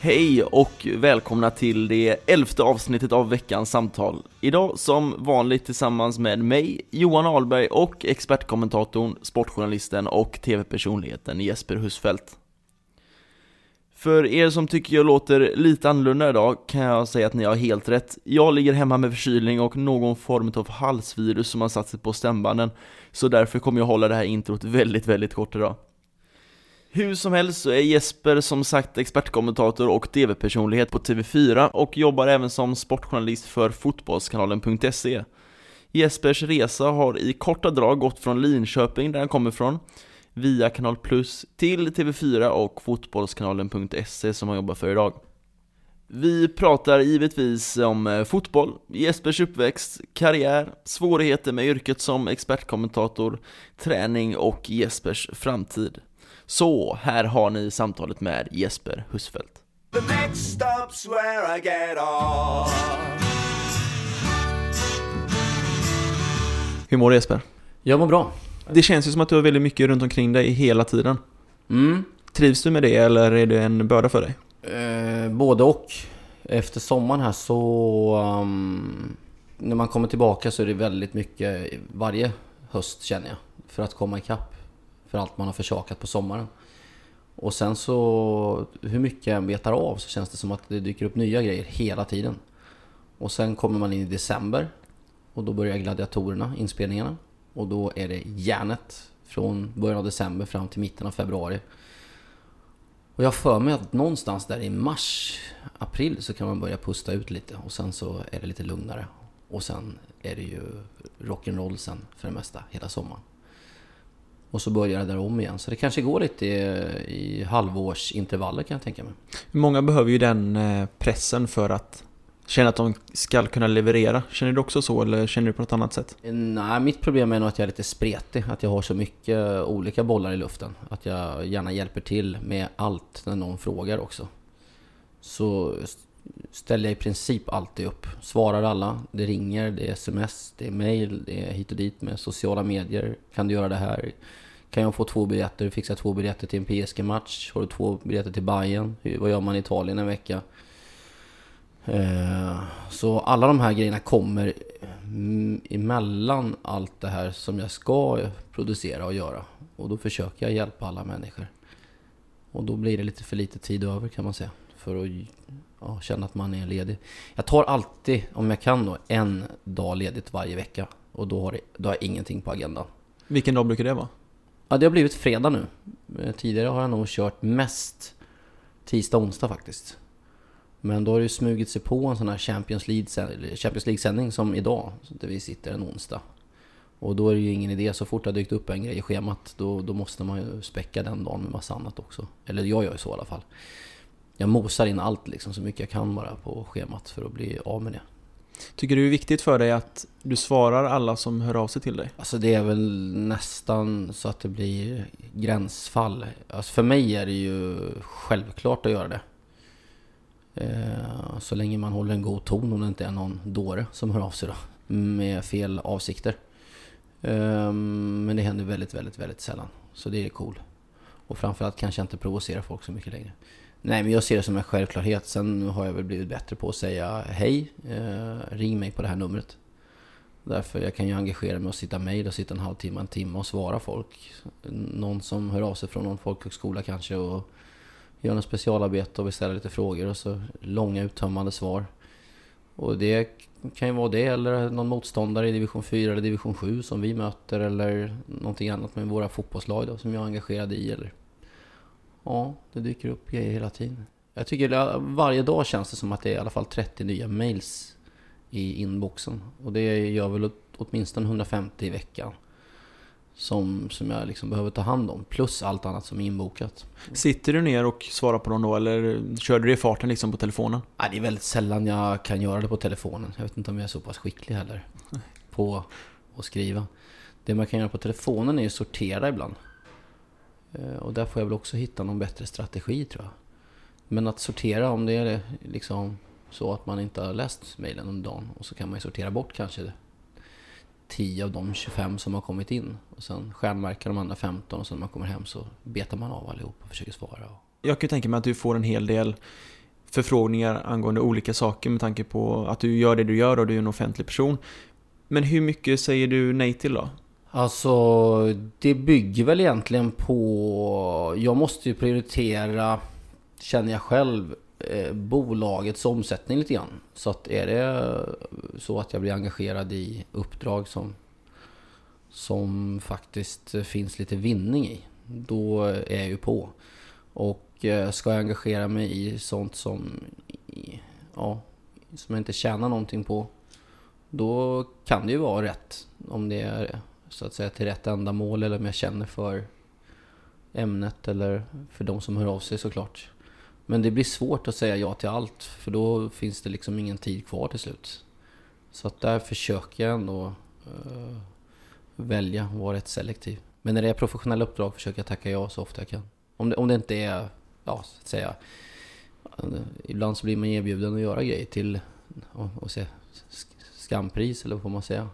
Hej och välkomna till det elfte avsnittet av veckans samtal. Idag som vanligt tillsammans med mig, Johan Ahlberg och expertkommentatorn, sportjournalisten och tv-personligheten Jesper Husfeldt. För er som tycker jag låter lite annorlunda idag kan jag säga att ni har helt rätt. Jag ligger hemma med förkylning och någon form av halsvirus som har satt sig på stämbanden, så därför kommer jag hålla det här introt väldigt, väldigt kort idag. Hur som helst så är Jesper som sagt expertkommentator och tv-personlighet på TV4 och jobbar även som sportjournalist för fotbollskanalen.se. Jespers resa har i korta drag gått från Linköping där han kommer ifrån, via Kanal Plus till TV4 och fotbollskanalen.se som han jobbar för idag. Vi pratar givetvis om eh, fotboll, Jespers uppväxt, karriär, svårigheter med yrket som expertkommentator, träning och Jespers framtid. Så, här har ni samtalet med Jesper Husfeldt. The next stop's where I get off. Hur mår du Jesper? Jag mår bra. Det känns ju som att du har väldigt mycket runt omkring dig hela tiden. Mm. Trivs du med det eller är det en börda för dig? Eh, både och. Efter sommaren här så... Um, när man kommer tillbaka så är det väldigt mycket varje höst känner jag. För att komma ikapp. För allt man har försakat på sommaren. Och sen så... Hur mycket jag än betar av så känns det som att det dyker upp nya grejer hela tiden. Och sen kommer man in i december. Och då börjar gladiatorerna, inspelningarna. Och då är det järnet från början av december fram till mitten av februari. Och jag har för mig att någonstans där i mars, april så kan man börja pusta ut lite och sen så är det lite lugnare. Och sen är det ju rock'n'roll sen för det mesta hela sommaren. Och så börjar det där om igen. Så det kanske går lite i, i halvårsintervaller kan jag tänka mig. Många behöver ju den eh, pressen för att känna att de ska kunna leverera. Känner du också så eller känner du på något annat sätt? Nej, mitt problem är nog att jag är lite spretig. Att jag har så mycket olika bollar i luften. Att jag gärna hjälper till med allt när någon frågar också. Så ställer jag i princip alltid upp. Svarar alla. Det ringer, det är sms, det är mail, det är hit och dit med sociala medier. Kan du göra det här? Kan jag få två biljetter? Fixa två biljetter till en PSG-match? Har du två biljetter till Bayern? Hur- Vad gör man i Italien en vecka? Eh, Så alla de här grejerna kommer mm, emellan allt det här som jag ska producera och göra. Och då försöker jag hjälpa alla människor. Och då blir det lite för lite tid över kan man säga. För att ja, känna att man är ledig. Jag tar alltid, om jag kan då, en dag ledigt varje vecka. Och då har, det, då har jag ingenting på agendan. Vilken dag brukar det vara? Ja, det har blivit fredag nu. Eh, Tidigare har jag nog kört mest tisdag, onsdag faktiskt. Men då har det ju smugit sig på en sån här Champions League-sändning som idag, där vi sitter en onsdag. Och då är det ju ingen idé, så fort det har dykt upp en grej i schemat, då, då måste man ju späcka den dagen med massa annat också. Eller jag gör ju så i alla fall. Jag mosar in allt liksom, så mycket jag kan bara på schemat för att bli av med det. Tycker du det är viktigt för dig att du svarar alla som hör av sig till dig? Alltså det är väl nästan så att det blir gränsfall. Alltså för mig är det ju självklart att göra det. Eh, Så länge man håller en god ton om det inte är någon dåre som hör av sig då. Med fel avsikter. Eh, Men det händer väldigt, väldigt, väldigt sällan. Så det är cool. Och framförallt kanske jag inte provocera folk så mycket längre. Nej, men jag ser det som en självklarhet. Sen har jag väl blivit bättre på att säga hej, eh, ring mig på det här numret. Därför jag kan ju engagera mig och sitta mejl och sitta en halvtimme, en timme och svara folk. Någon som hör av sig från någon folkhögskola kanske och gör något specialarbete och vill ställa lite frågor och så långa uttömmande svar. Och det kan ju vara det eller någon motståndare i division 4 eller division 7 som vi möter eller någonting annat med våra fotbollslag då, som jag är engagerad i eller Ja, det dyker upp grejer hela tiden. Jag tycker varje dag känns det som att det är i alla fall 30 nya mails i inboxen. Och det gör väl åtminstone 150 i veckan. Som, som jag liksom behöver ta hand om. Plus allt annat som är inbokat. Sitter du ner och svarar på dem då eller kör du det i farten liksom på telefonen? Nej, det är väldigt sällan jag kan göra det på telefonen. Jag vet inte om jag är så pass skicklig heller. På att skriva. Det man kan göra på telefonen är att sortera ibland. Eh, och där får jag väl också hitta någon bättre strategi tror jag. Men att sortera om det är liksom så att man inte har läst mejlen under dagen och så kan man ju sortera bort kanske 10 av de 25 som har kommit in och sen stjärnmärka de andra 15 och sen när man kommer hem så betar man av allihop och försöker svara. Jag kan ju tänka mig att du får en hel del förfrågningar angående olika saker med tanke på att du gör det du gör och du är en offentlig person. Men hur mycket säger du nej till då? Alltså, det bygger väl egentligen på... Jag måste ju prioritera, känner jag själv, eh, bolagets omsättning lite grann. Så att är det så att jag blir engagerad i uppdrag som, som faktiskt finns lite vinning i, då är jag ju på. Och eh, ska jag engagera mig i sånt som, ja, som jag inte tjänar någonting på, då kan det ju vara rätt om det är så att säga till rätt ändamål eller om jag känner för ämnet eller för de som hör av sig såklart. Men det blir svårt att säga ja till allt för då finns det liksom ingen tid kvar till slut. Så att där försöker jag ändå uh, välja, vara rätt selektiv. Men när det är professionella uppdrag försöker jag tacka ja så ofta jag kan. Om det, om det inte är, ja så att säga, ibland så blir man erbjuden att göra grejer till, och, och se, skampris eller vad får man säga.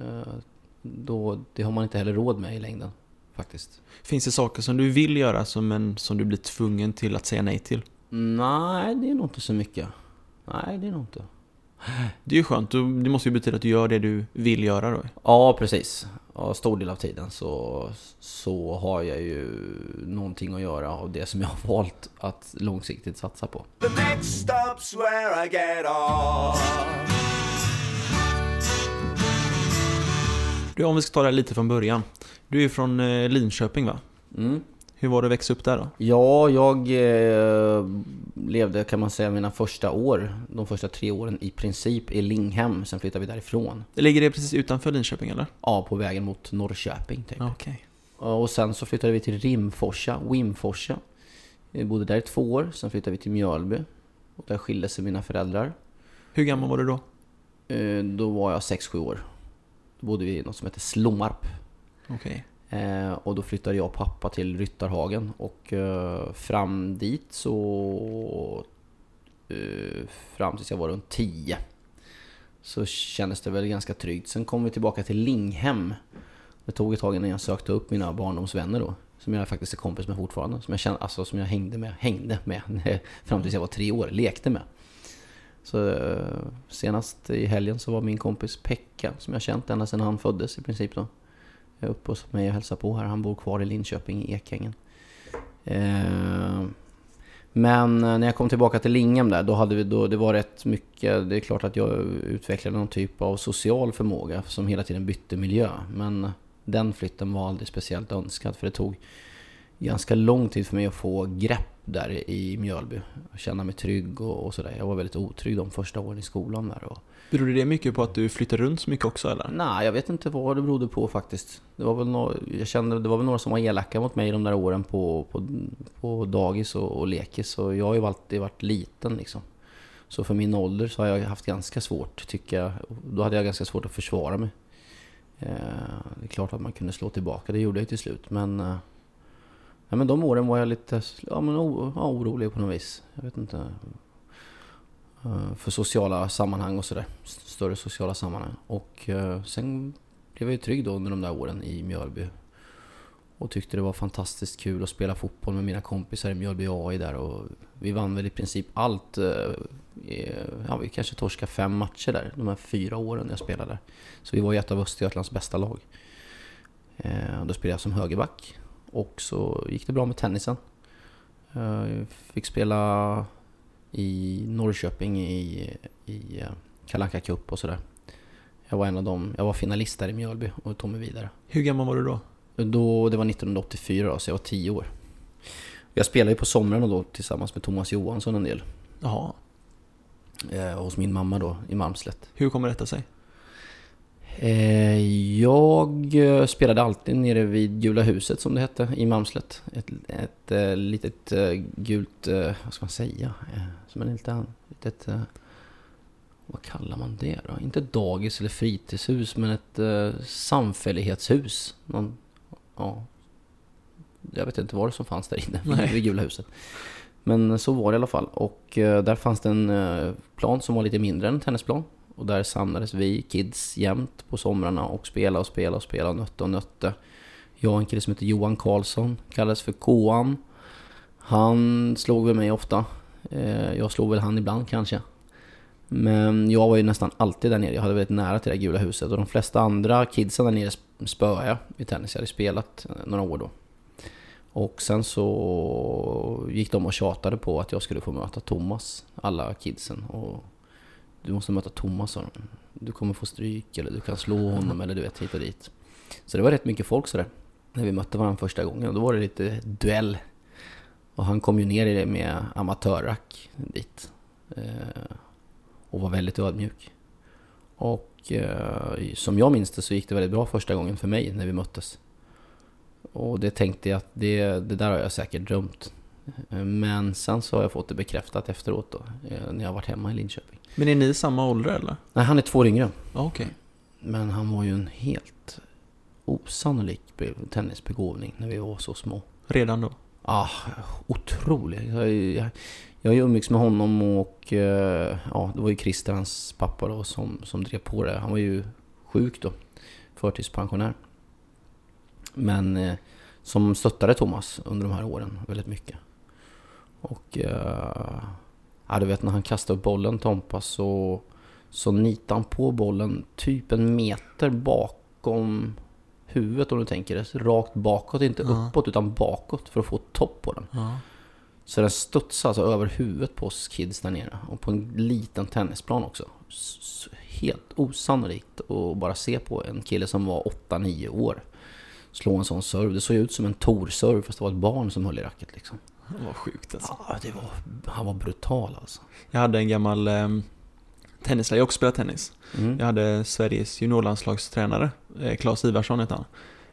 Uh, då, det har man inte heller råd med i längden. Faktiskt. Finns det saker som du vill göra som, men som du blir tvungen till att säga nej till? Nej, det är nog inte så mycket. Nej, det är nog inte. Det är ju skönt. Det måste ju betyda att du gör det du vill göra då. Ja, precis. Ja, stor del av tiden så, så har jag ju någonting att göra av det som jag har valt att långsiktigt satsa på. The next stop's where I get off. Du, om vi ska ta det lite från början. Du är från eh, Linköping va? Mm. Hur var det att växa upp där då? Ja, jag eh, levde kan man säga mina första år, de första tre åren i princip i Linghem. Sen flyttade vi därifrån. Ligger det precis utanför Linköping eller? Ja, på vägen mot Norrköping typ. Okay. Och sen så flyttade vi till Rimforsa, Wimforsa. Vi bodde där i två år, sen flyttade vi till Mjölby. Och där skilde sig mina föräldrar. Hur gammal var du då? Eh, då var jag 6-7 år. Då bodde vi i något som heter Slommarp. Okay. Eh, och då flyttade jag och pappa till Ryttarhagen och eh, fram dit så... Eh, fram tills jag var runt 10. Så kändes det väl ganska tryggt. Sen kom vi tillbaka till Linghem. Det tog ett tag innan jag sökte upp mina barndomsvänner då. Som jag faktiskt är kompis med fortfarande. Som jag, kände, alltså, som jag hängde med, hängde med fram tills jag var tre år. Lekte med. Så eh, senast i helgen så var min kompis Pekka, som jag känt ända sedan han föddes i princip då. Eh, uppe hos mig och hälsade på här. Han bor kvar i Linköping i Ekängen. Eh, men eh, när jag kom tillbaka till Linghem där, då hade vi, då, det var rätt mycket, det är klart att jag utvecklade någon typ av social förmåga som hela tiden bytte miljö. Men den flytten var aldrig speciellt önskad för det tog ganska lång tid för mig att få grepp där i Mjölby. Känna mig trygg och, och sådär. Jag var väldigt otrygg de första åren i skolan där. Och... Berodde det mycket på att du flyttade runt så mycket också eller? Nej, jag vet inte vad det berodde på faktiskt. Det var väl, no jag kände, det var väl några som var elaka mot mig de där åren på, på, på dagis och, och lekis. Och jag har ju alltid varit liten liksom. Så för min ålder så har jag haft ganska svårt, tycker jag. Då hade jag ganska svårt att försvara mig. Eh, det är klart att man kunde slå tillbaka, det gjorde jag till slut. Men eh, Ja, men de åren var jag lite ja, men orolig på något vis. Jag vet inte. Eh, för sociala sammanhang och sådär. Större sociala sammanhang. Och eh, sen blev jag ju trygg då under de där åren i Mjölby. Och tyckte det var fantastiskt kul att spela fotboll med mina kompisar i Mjölby AI där och vi vann väl i princip allt. Eh, ja, vi kanske torskade fem matcher där, de här fyra åren jag spelade. Så vi var ju ett av Östergötlands bästa lag. Då spelade jag som högerback. Och så gick det bra med tennisen. Eh, Jag fick spela i Norrköping i, i Kalle Anka Cup och sådär. Jag var en av dem, jag var finalist där i Mjölby och tog mig vidare. Hur gammal var du då? Då, det var 1984 då, så jag var 10 år. Jag spelade ju på somrarna då tillsammans med Thomas Johansson en del. Jaha. Eh, hos min mamma då i Malmslätt. Hur kommer detta sig? Eh, jag eh, spelade alltid nere vid Gula huset som det hette i Malmslätt. Ett, ett eh, litet gult, vad ska man säga? Som en liten, litet, vad kallar man det då? Inte dagis eller fritidshus men ett samfällighetshus. Någon, ja, jag vet inte vad det som fanns där inne Nej. vid Gula huset. Men så var det i alla fall. Och där fanns det en plan som var lite mindre än en tennisplan. Och där samlades vi kids jämt på somrarna och spelade och spelade och spelade och nötte och nötte. Jag och en kille som heter Johan Karlsson, kallades för Koan. Han slog väl mig ofta. Eh, jag slog väl han ibland kanske. Men jag var ju nästan alltid där nere. Jag hade väldigt nära till det gula huset. Och de flesta andra kidsen där nere spöade jag i tennis. Jag hade spelat eh, några år då. Och sen så gick de och tjatade på att jag skulle få möta Thomas, alla kidsen. Och du måste möta Thomas, sa de. Du kommer få stryk eller du kan slå honom eller du vet hit och dit. Så det var rätt mycket folk sådär. När vi mötte varandra första gången. Och då var det lite duell. Och han kom ju ner i det med amatörrack dit. Eh, och var väldigt ödmjuk. Och eh, som jag minns det så gick det väldigt bra första gången för mig när vi möttes. Och det tänkte jag att det, det där har jag säkert drömt. Men sen så har jag fått det bekräftat efteråt då, eh, när jag varit hemma i Linköping. Men är ni samma ålder eller? Nej, han är två år yngre. Ja, okej. Men han var ju en helt osannolik be- tennisbegåvning när vi var så små. Redan då? Ah, otrolig. Jag, jag, jag umgicks med honom och eh, ja, det var ju Christer, hans pappa då, som, som drev på det. Han var ju sjuk då, förtidspensionär. Men eh, som stöttade Thomas under de här åren väldigt mycket. Och eh, ja, du vet när han kastade upp bollen Tompa så, så nitade han på bollen typ en meter bakom huvudet om du tänker det. Rakt bakåt, inte Ja. uppåt utan bakåt för att få topp på den. Ja. Så den studsade alltså över huvudet på oss kids där nere. Och på en liten tennisplan också. S- Helt osannolikt att bara se på en kille som var 8-9 år slå en sån serve. Det såg ut som en Tor-serve fast det var ett barn som höll i racket liksom. Det var sjukt alltså. Ja, det var, han var brutal alltså. Jag hade en gammal eh, tennislärare, jag har också spelat tennis. Mm. Jag hade Sveriges juniorlandslagstränare, eh, Claes Ivarsson hette han.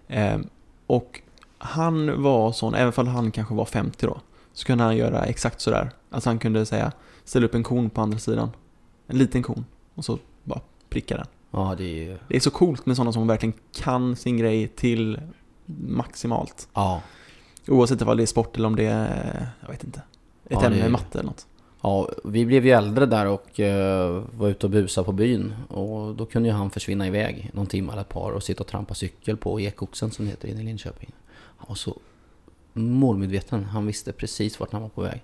Eh, och han var sån, även om han kanske var 50 då, så kunde han göra exakt sådär. Alltså han kunde säga, ställa upp en kon på andra sidan. En liten kon. Och så bara pricka den. Ja, det är. Det är så coolt med sådana som verkligen kan sin grej till maximalt. Ja. Oavsett om det är sport eller om det är, jag vet inte, ett Ja, ämne det matte eller något. Ja, vi blev ju äldre där och eh, var ute och busa på byn. Och då kunde ju han försvinna iväg någon timme eller ett par och sitta och trampa cykel på Ekoxen som det heter inne i Linköping. Han var så målmedveten. Han visste precis vart han var på väg.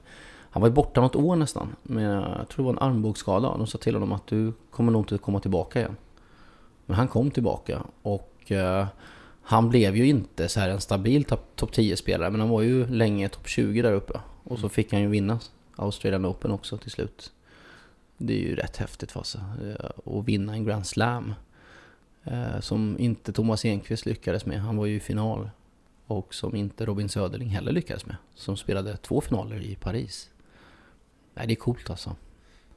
Han var ju borta något år nästan. Men jag tror det var en armbågsskada. De sa till honom att du kommer nog inte komma tillbaka igen. Men han kom tillbaka och eh, han blev ju inte så här en stabil topp top 10-spelare. Men han var ju länge topp 20 där uppe. Och så fick han ju vinna Australian Open också till slut. Det är ju rätt häftigt Fasse. eh, Att vinna en Grand Slam. eh, Som inte Thomas Enqvist lyckades med. Han var ju i final. Och som inte Robin Söderling heller lyckades med. Som spelade två finaler i Paris. Nej, det är coolt alltså.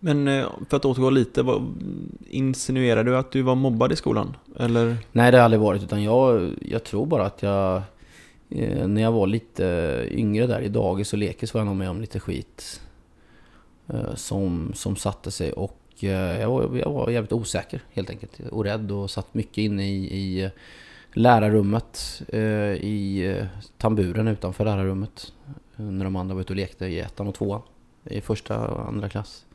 Men eh, för att återgå lite, vad, insinuerar du att du var mobbad i skolan? Eller? Nej, det har aldrig varit. Utan jag, jag tror bara att jag... Eh, när jag var lite yngre där i dagis och lekis var jag nog med om lite skit. Eh, som, som satte sig. Och jag, var, jag var jävligt osäker helt enkelt. Och rädd och satt mycket inne i, i lärarrummet. I tamburen utanför lärarrummet. När de andra var ute och lekte i ettan och tvåan. I första och andra klass.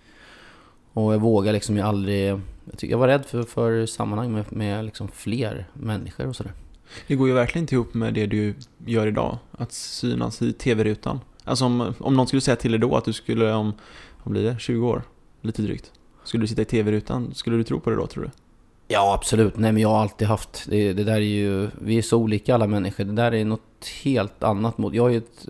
Och jag vågade liksom ju aldrig... Jag, tycker, jag var rädd för, för sammanhang med, med liksom fler människor och sådär. Det går ju verkligen inte ihop med det du gör idag, att synas i tv-rutan. Alltså om, om någon skulle säga till dig då att du skulle om, vad blir det, 20 år, lite drygt. Skulle du sitta i tv-rutan, skulle du tro på det då tror du? Ja, absolut. Nej, men jag har alltid haft... Det, det där är ju... Vi är så olika alla människor. Det där är något helt annat mot... Jag är ju ett...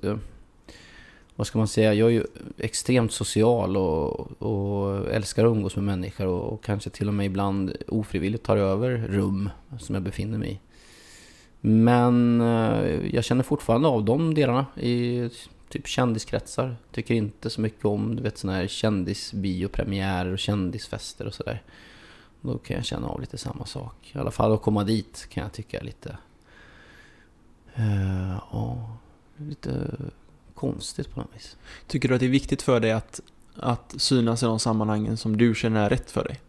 Vad ska man säga? Jag är ju extremt social och, och älskar att umgås med människor och, och kanske till och med ibland ofrivilligt tar över rum som jag befinner mig i. Men eh, jag känner fortfarande av de delarna i typ kändiskretsar. Tycker inte så mycket om du vet sådana här kändisbiopremiärer och kändisfester och sådär. Då kan jag känna av lite samma sak. I alla fall att komma dit kan jag tycka är lite... eh, Ja, lite konstigt på något vis. Tycker du att det är viktigt för dig att, att synas i de sammanhangen som du känner är rätt för dig?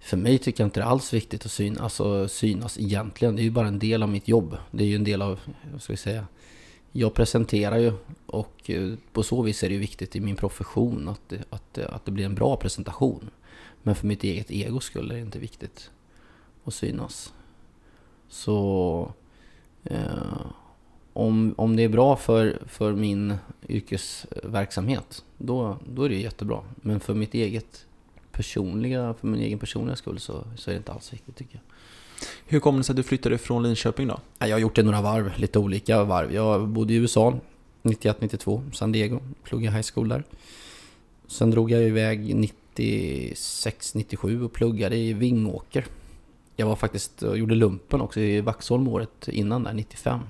För mig tycker jag inte det är alls viktigt att synas, alltså synas egentligen. Det är ju bara en del av mitt jobb. Det är ju en del av, vad ska vi säga, jag presenterar ju och eh, på så vis är det ju viktigt i min profession att det, att, att det blir en bra presentation. Men för mitt eget ego skull är det inte viktigt att synas. Så eh, om, om det är bra för, för min yrkesverksamhet, då, då är det jättebra. Men för mitt eget personliga, för min egen personliga skull så, så är det inte alls viktigt tycker jag. Hur kom det sig att du flyttade från Linköping då? Ja, Jag har gjort det några varv, lite olika varv. Jag bodde i USA 91-92, San Diego, pluggade high school där. Sen drog jag iväg 96-97 och pluggade i Vingåker. Jag var faktiskt och gjorde lumpen också i Vaxholm året innan där, 95.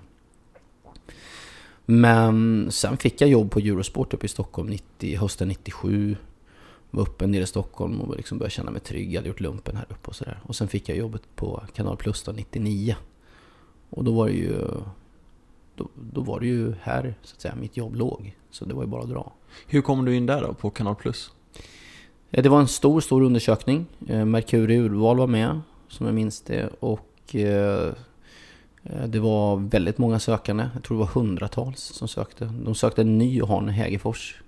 Men sen fick jag jobb på Eurosport uppe i Stockholm 90, hösten 97. Var uppe en del i Stockholm och liksom började känna mig trygg. Jag hade gjort lumpen här uppe och sådär. Och sen fick jag jobbet på Kanal Plus då, 99. Och då var det ju... Då, då var det ju här, så att säga, mitt jobb låg. Så det var ju bara att dra. Hur kom du in där då, på Kanal Plus? Eh, Det var en stor, stor undersökning. Eh, Mercury Urval var med, som jag minns det. Och eh, det var väldigt många sökande. Jag tror det var hundratals som sökte. De sökte en ny Johan Hägerfors.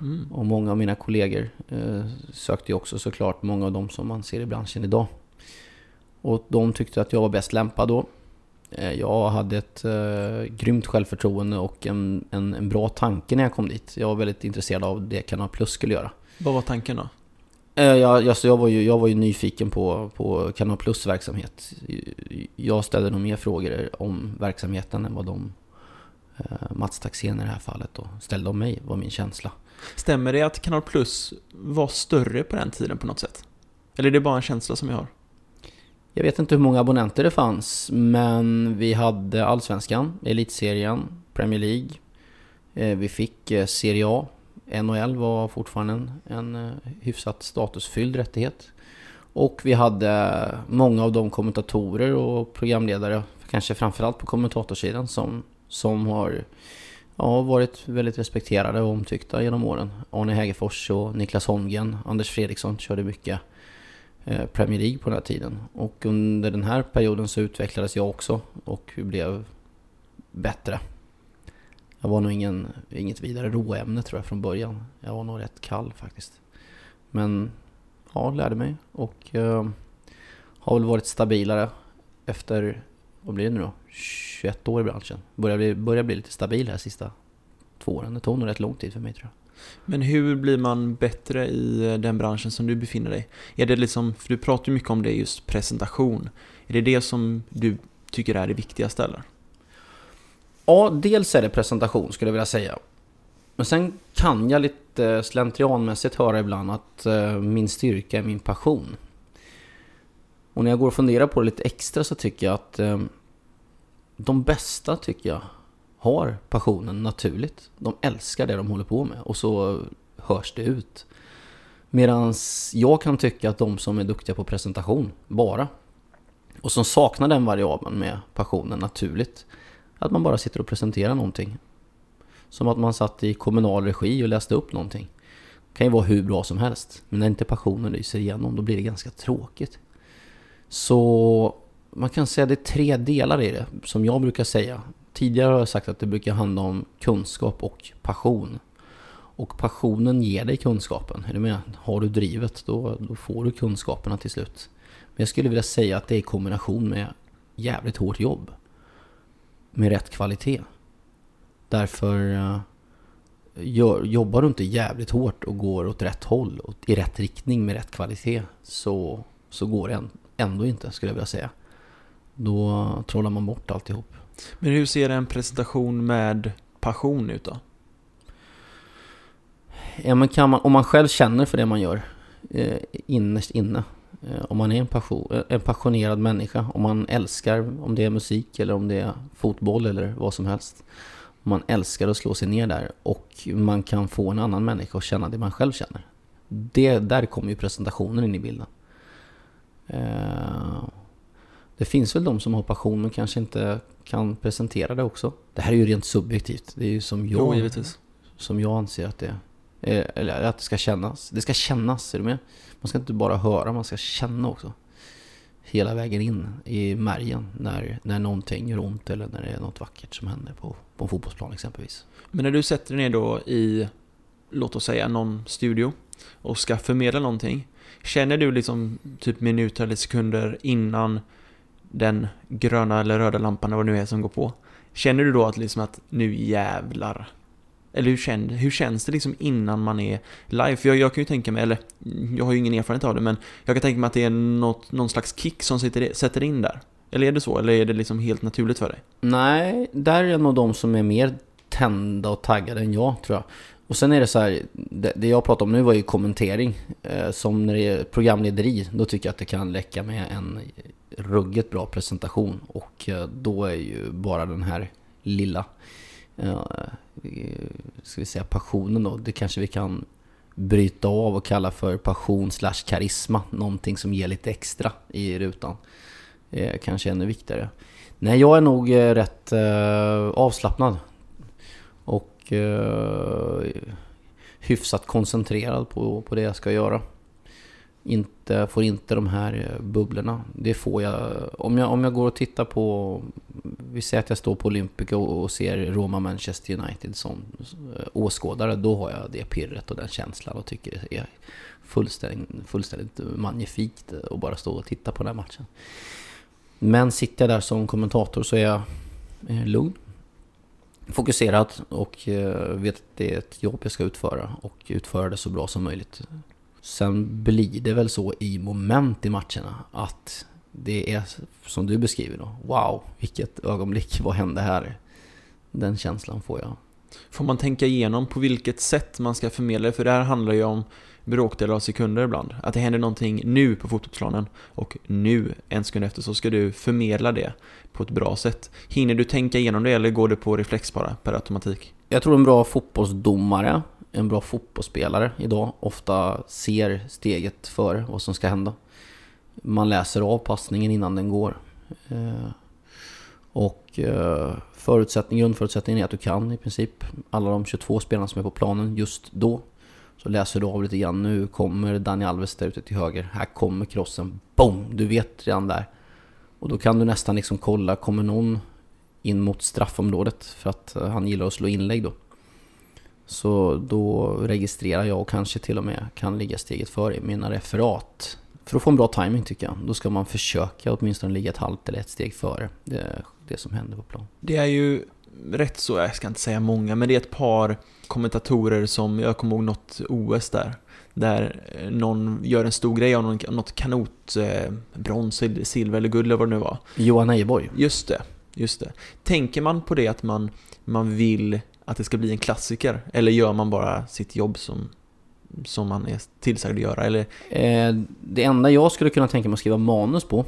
Mm. Och många av mina kollegor eh, sökte ju också såklart, många av dem som man ser i branschen idag. Och de tyckte att jag var bäst lämpad då. Eh, jag hade ett eh, grymt självförtroende och en, en, en bra tanke när jag kom dit. Jag var väldigt intresserad av det Kanal Plus skulle göra. Vad var tanken då? Eh, Jag, alltså jag, var ju, jag var ju nyfiken på, på Kanal Plus verksamhet. Jag ställde nog mer frågor om verksamheten än vad de, eh, Mats Taxén i det här fallet, då, ställde om mig, var min känsla. Stämmer det att Kanal Plus var större på den tiden på något sätt? Eller är det bara en känsla som jag har? Jag vet inte hur många abonnenter det fanns, men vi hade Allsvenskan, Elitserien, Premier League. Eh, Vi fick Serie A. NHL var fortfarande en, en eh, hyfsat statusfylld rättighet. Och vi hade eh, många av de kommentatorer och programledare, kanske framförallt på kommentatorsidan, som, som har ja, varit väldigt respekterade och omtyckta genom åren. Arne Hägerfors och Niklas Holmgren, Anders Fredriksson körde mycket eh, Premier League på den här tiden. Och under den här perioden så utvecklades jag också och blev bättre. Jag var nog ingen, inget vidare råämne tror jag från början. Jag var nog rätt kall faktiskt. Men ja, lärde mig och eh, har väl varit stabilare efter, vad blir det nu då? 21 år i branschen. Börjar bli, börjar bli lite stabil här sista två åren. Det tog nog rätt lång tid för mig tror jag. Men hur blir man bättre i eh, den branschen som du befinner dig? Är det liksom, för du pratar ju mycket om det just presentation. Är det det som du tycker är det viktigaste eller? Ja, dels är det presentation skulle jag vilja säga. Men sen kan jag lite slentrianmässigt höra ibland att eh, min styrka är min passion. Och när jag går och funderar på det lite extra så tycker jag att eh, de bästa tycker jag har passionen naturligt. De älskar det de håller på med och så hörs det ut. Medan jag kan tycka att de som är duktiga på presentation bara och som saknar den variabeln med passionen naturligt att man bara sitter och presenterar någonting. Som att man satt i kommunal regi och läste upp någonting. Det kan ju vara hur bra som helst. Men när inte passionen lyser igenom då blir det ganska tråkigt. Så man kan säga att det är tre delar i det som jag brukar säga. Tidigare har jag sagt att det brukar handla om kunskap och passion. Och passionen ger dig kunskapen. Är du med? Har du drivet då, då får du kunskaperna till slut. Men jag skulle vilja säga att det är i kombination med jävligt hårt jobb. Med rätt kvalitet. Därför eh, gör, jobbar du inte jävligt hårt och går åt rätt håll och i rätt riktning med rätt kvalitet så, så går det än- ändå inte skulle jag vilja säga. Då trollar man bort alltihop. Men hur ser en presentation med passion ut då? Ja, men man, om man själv känner för det man gör eh, innerst inne. Eh, om man är en, passion, eh, en passionerad människa. Om man älskar, om det är musik eller om det är fotboll eller vad som helst. Om man älskar att slå sig ner där och man kan få en annan människa att känna det man själv känner. Det, där kommer ju presentationen in i bilden. Eh, det finns väl de som har passion men kanske inte kan presentera det också. Det här är ju rent subjektivt. Det är ju som jag Jo, som jag anser att det är. Eh, eller att det ska kännas. Det ska kännas, är du med? Man ska inte bara höra, man ska känna också. Hela vägen in i märgen när, när någonting gör ont eller när det är något vackert som händer på, på en fotbollsplan exempelvis. Men när du sätter dig ner då i, låt oss säga någon studio och ska förmedla någonting. Känner du liksom typ minuter eller sekunder innan den gröna eller röda lampan eller vad det nu är som går på. Känner du då att liksom att nu jävlar. Eller hur, känn, hur känns det liksom innan man är live? För jag, jag kan ju tänka mig, eller jag har ju ingen erfarenhet av det, men jag kan tänka mig att det är något, någon slags kick som sitter, sätter in där. Eller är det så? Eller är det liksom helt naturligt för dig? Nej, där är jag nog de som är mer tända och taggade än jag tror jag. Och sen är det så här, det, det jag pratade om nu var ju kommentering. Eh, som när det är programlederi, då tycker jag att det kan räcka med en ruggigt bra presentation. Och eh, då är ju bara den här lilla, ja, ska vi säga passionen då, det kanske vi kan bryta av och kalla för passion slash karisma. Någonting som ger lite extra i rutan. Eh, kanske ännu viktigare. Nej, jag är nog eh, rätt eh, avslappnad. Och eh, hyfsat koncentrerad på, på det jag ska göra. Inte, får inte de här eh, bubblorna. Det får jag om, jag. om jag går och tittar på... Vi säger att jag står på Olympica och, och ser Roma-Manchester United som eh, åskådare. Då har jag det pirret och den känslan och tycker det är fullständigt, fullständigt magnifikt att bara stå och titta på den här matchen. Men sitter jag där som kommentator så är jag eh, lugn, fokuserad och vet att det är ett jobb jag ska utföra och utföra det så bra som möjligt. Sen blir det väl så i moment i matcherna att det är som du beskriver då. Wow, vilket ögonblick, vad hände här? Den känslan får jag. Får man tänka igenom på vilket sätt man ska förmedla det? För det här handlar ju om bråkdelar av sekunder ibland. Att det händer någonting nu på fotbollsplanen och nu, en sekund efter, så ska du förmedla det på ett bra sätt. Hinner du tänka igenom det eller går det på reflex bara, per automatik? Jag tror en bra fotbollsdomare, en bra fotbollsspelare idag ofta ser steget före vad som ska hända. Man läser av passningen innan den går. Eh, och eh, förutsättning, grundförutsättningen är att du kan i princip alla de 22 spelarna som är på planen just då. Så läser du av lite grann. Nu kommer Dani Alves där ute till höger. Här kommer krossen. Boom! Du vet redan där. Och då kan du nästan liksom kolla, kommer någon in mot straffområdet? För att eh, han gillar att slå inlägg då. Så då registrerar jag och kanske till och med kan ligga steget före i mina referat. För att få en bra timing tycker jag. Då ska man försöka åtminstone ligga ett halvt eller ett steg före det, det som händer på plan. Det är ju rätt så, jag ska inte säga många, men det är ett par kommentatorer som, jag kommer ihåg något OS där, där eh, någon gör en stor grej av någon, något kanot, eh, brons, silver eller guld eller vad det nu var. Johan Ejeborg. Just det, just det. Tänker man på det att man, man vill att det ska bli en klassiker? Eller gör man bara sitt jobb som, som man är tillsagd att göra? Eller, Eh, det enda jag skulle kunna tänka mig att skriva manus på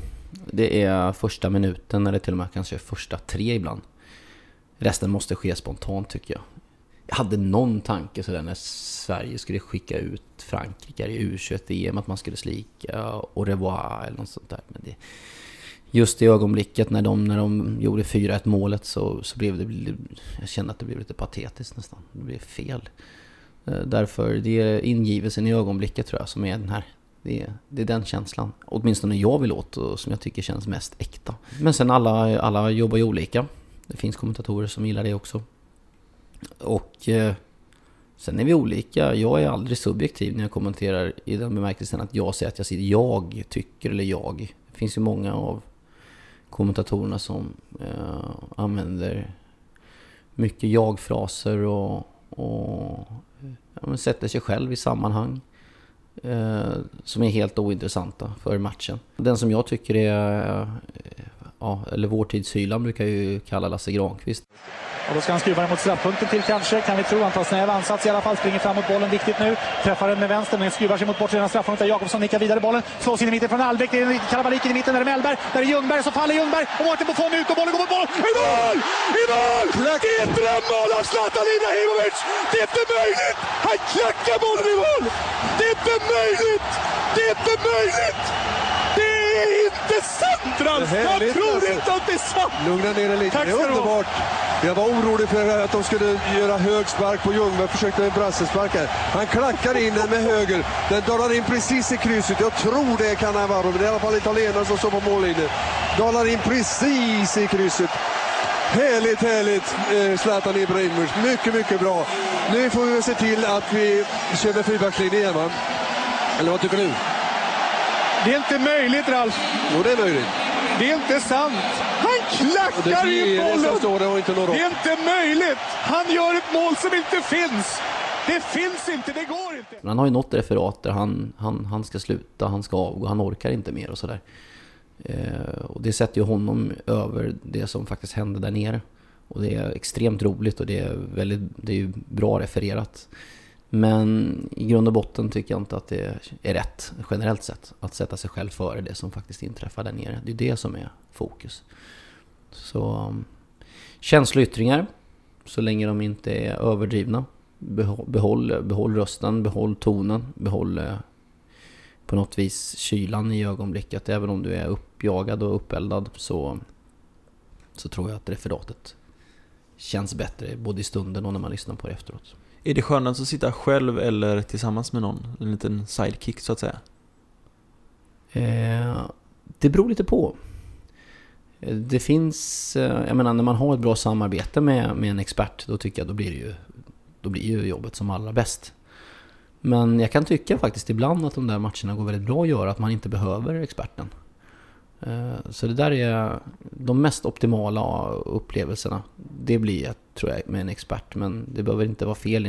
Det är första minuten eller till och med kanske första tre ibland Resten måste ske spontant tycker jag Jag hade någon tanke sådär när Sverige skulle skicka ut Frankrike i U21-EM Att man skulle slika au revoir eller något sånt där Men det, Just i ögonblicket när de, när de gjorde 4-1 målet så, så blev det Jag kände att det blev lite patetiskt nästan Det blev fel eh, Därför, det är ingivelsen i ögonblicket tror jag som är den här. Det är, det är den känslan. Åtminstone jag vill åt och som jag tycker känns mest äkta. Men sen alla, alla jobbar ju olika. Det finns kommentatorer som gillar det också. Och eh, sen är vi olika. Jag är aldrig subjektiv när jag kommenterar i den bemärkelsen att jag säger att jag jag tycker eller jag. Det finns ju många av kommentatorerna som eh, använder mycket jag-fraser och, och ja, men sätter sig själv i sammanhang eh, som är helt ointressanta för matchen. Den som jag tycker är, eh, ja, eller vår tids Hyland brukar ju kalla Lasse Granqvist. Och då ska han skruva den mot straffpunkten till kanske, kan vi tro. Han tar snäv ansats i alla fall, springer fram mot bollen viktigt nu. Träffar den med vänster, men skruvar sig mot bortre straffpunkten. Jakobsson nickar vidare bollen, slås in i mitten från Albeck. Det är kalabalik i mitten, där är Mellberg, där är Ljungberg, så faller Ljungberg. Och Mårten Buffon ut och bollen går mot mål. I mål! I mål! Det är ett drömmål av Zlatan Ibrahimovic! Det är inte möjligt! Han klackar bollen i mål! Det är inte möjligt! Det är inte möjligt! Det är inte sant, Ralf! Jag tror inte att det är sant! Lugna ner dig lite, Tack det är underbart. Jag var orolig för att de skulle göra hög spark på Ljungberg, försökte en brassespark här. Han klackar in den med höger. Den dalar in precis i krysset. Jag tror det kan han vara, men det är i alla fall italienare som står på mållinjen. Dalar in precis i krysset. Härligt, härligt eh, Zlatan Ibrahimovic. Mycket, mycket bra. Nu får vi se till att vi kör med fyrbackslinje igen va? Eller vad tycker du? Det är inte möjligt, Ralf. Jo, det är möjligt. Det är inte sant. Han det klackar det som bollen! står där och inte når Det upp. är inte möjligt! Han gör ett mål som inte finns! Det finns inte, det går inte! Men han har ju något referat där han, han, han ska sluta, han ska avgå, han orkar inte mer och sådär. Eh, och det sätter ju honom över det som faktiskt hände där nere. Och det är extremt roligt och det är, väldigt, det är ju bra refererat. Men i grund och botten tycker jag inte att det är rätt, generellt sett, att sätta sig själv före det som faktiskt inträffar där nere. Det är det som är fokus. Så um, känsloyttringar, så länge de inte är överdrivna. Behåll, behåll, behåll rösten, behåll tonen, behåll eh, på något vis kylan i ögonblicket. Även om du är uppjagad och uppeldad så, så tror jag att referatet känns bättre både i stunden och när man lyssnar på det efteråt. Är det skönast att sitta själv eller tillsammans med någon? En liten sidekick så att säga. Eh, det beror lite på. Eh, det finns, eh, jag menar när man har ett bra samarbete med, med en expert då tycker jag då blir det ju, då blir ju jobbet som allra bäst. Men jag kan tycka faktiskt ibland att de där matcherna går väldigt bra att göra, att man inte behöver experten. Eh, så det där är de mest optimala upplevelserna. Det blir jag, tror jag, med en expert. Men det behöver inte vara fel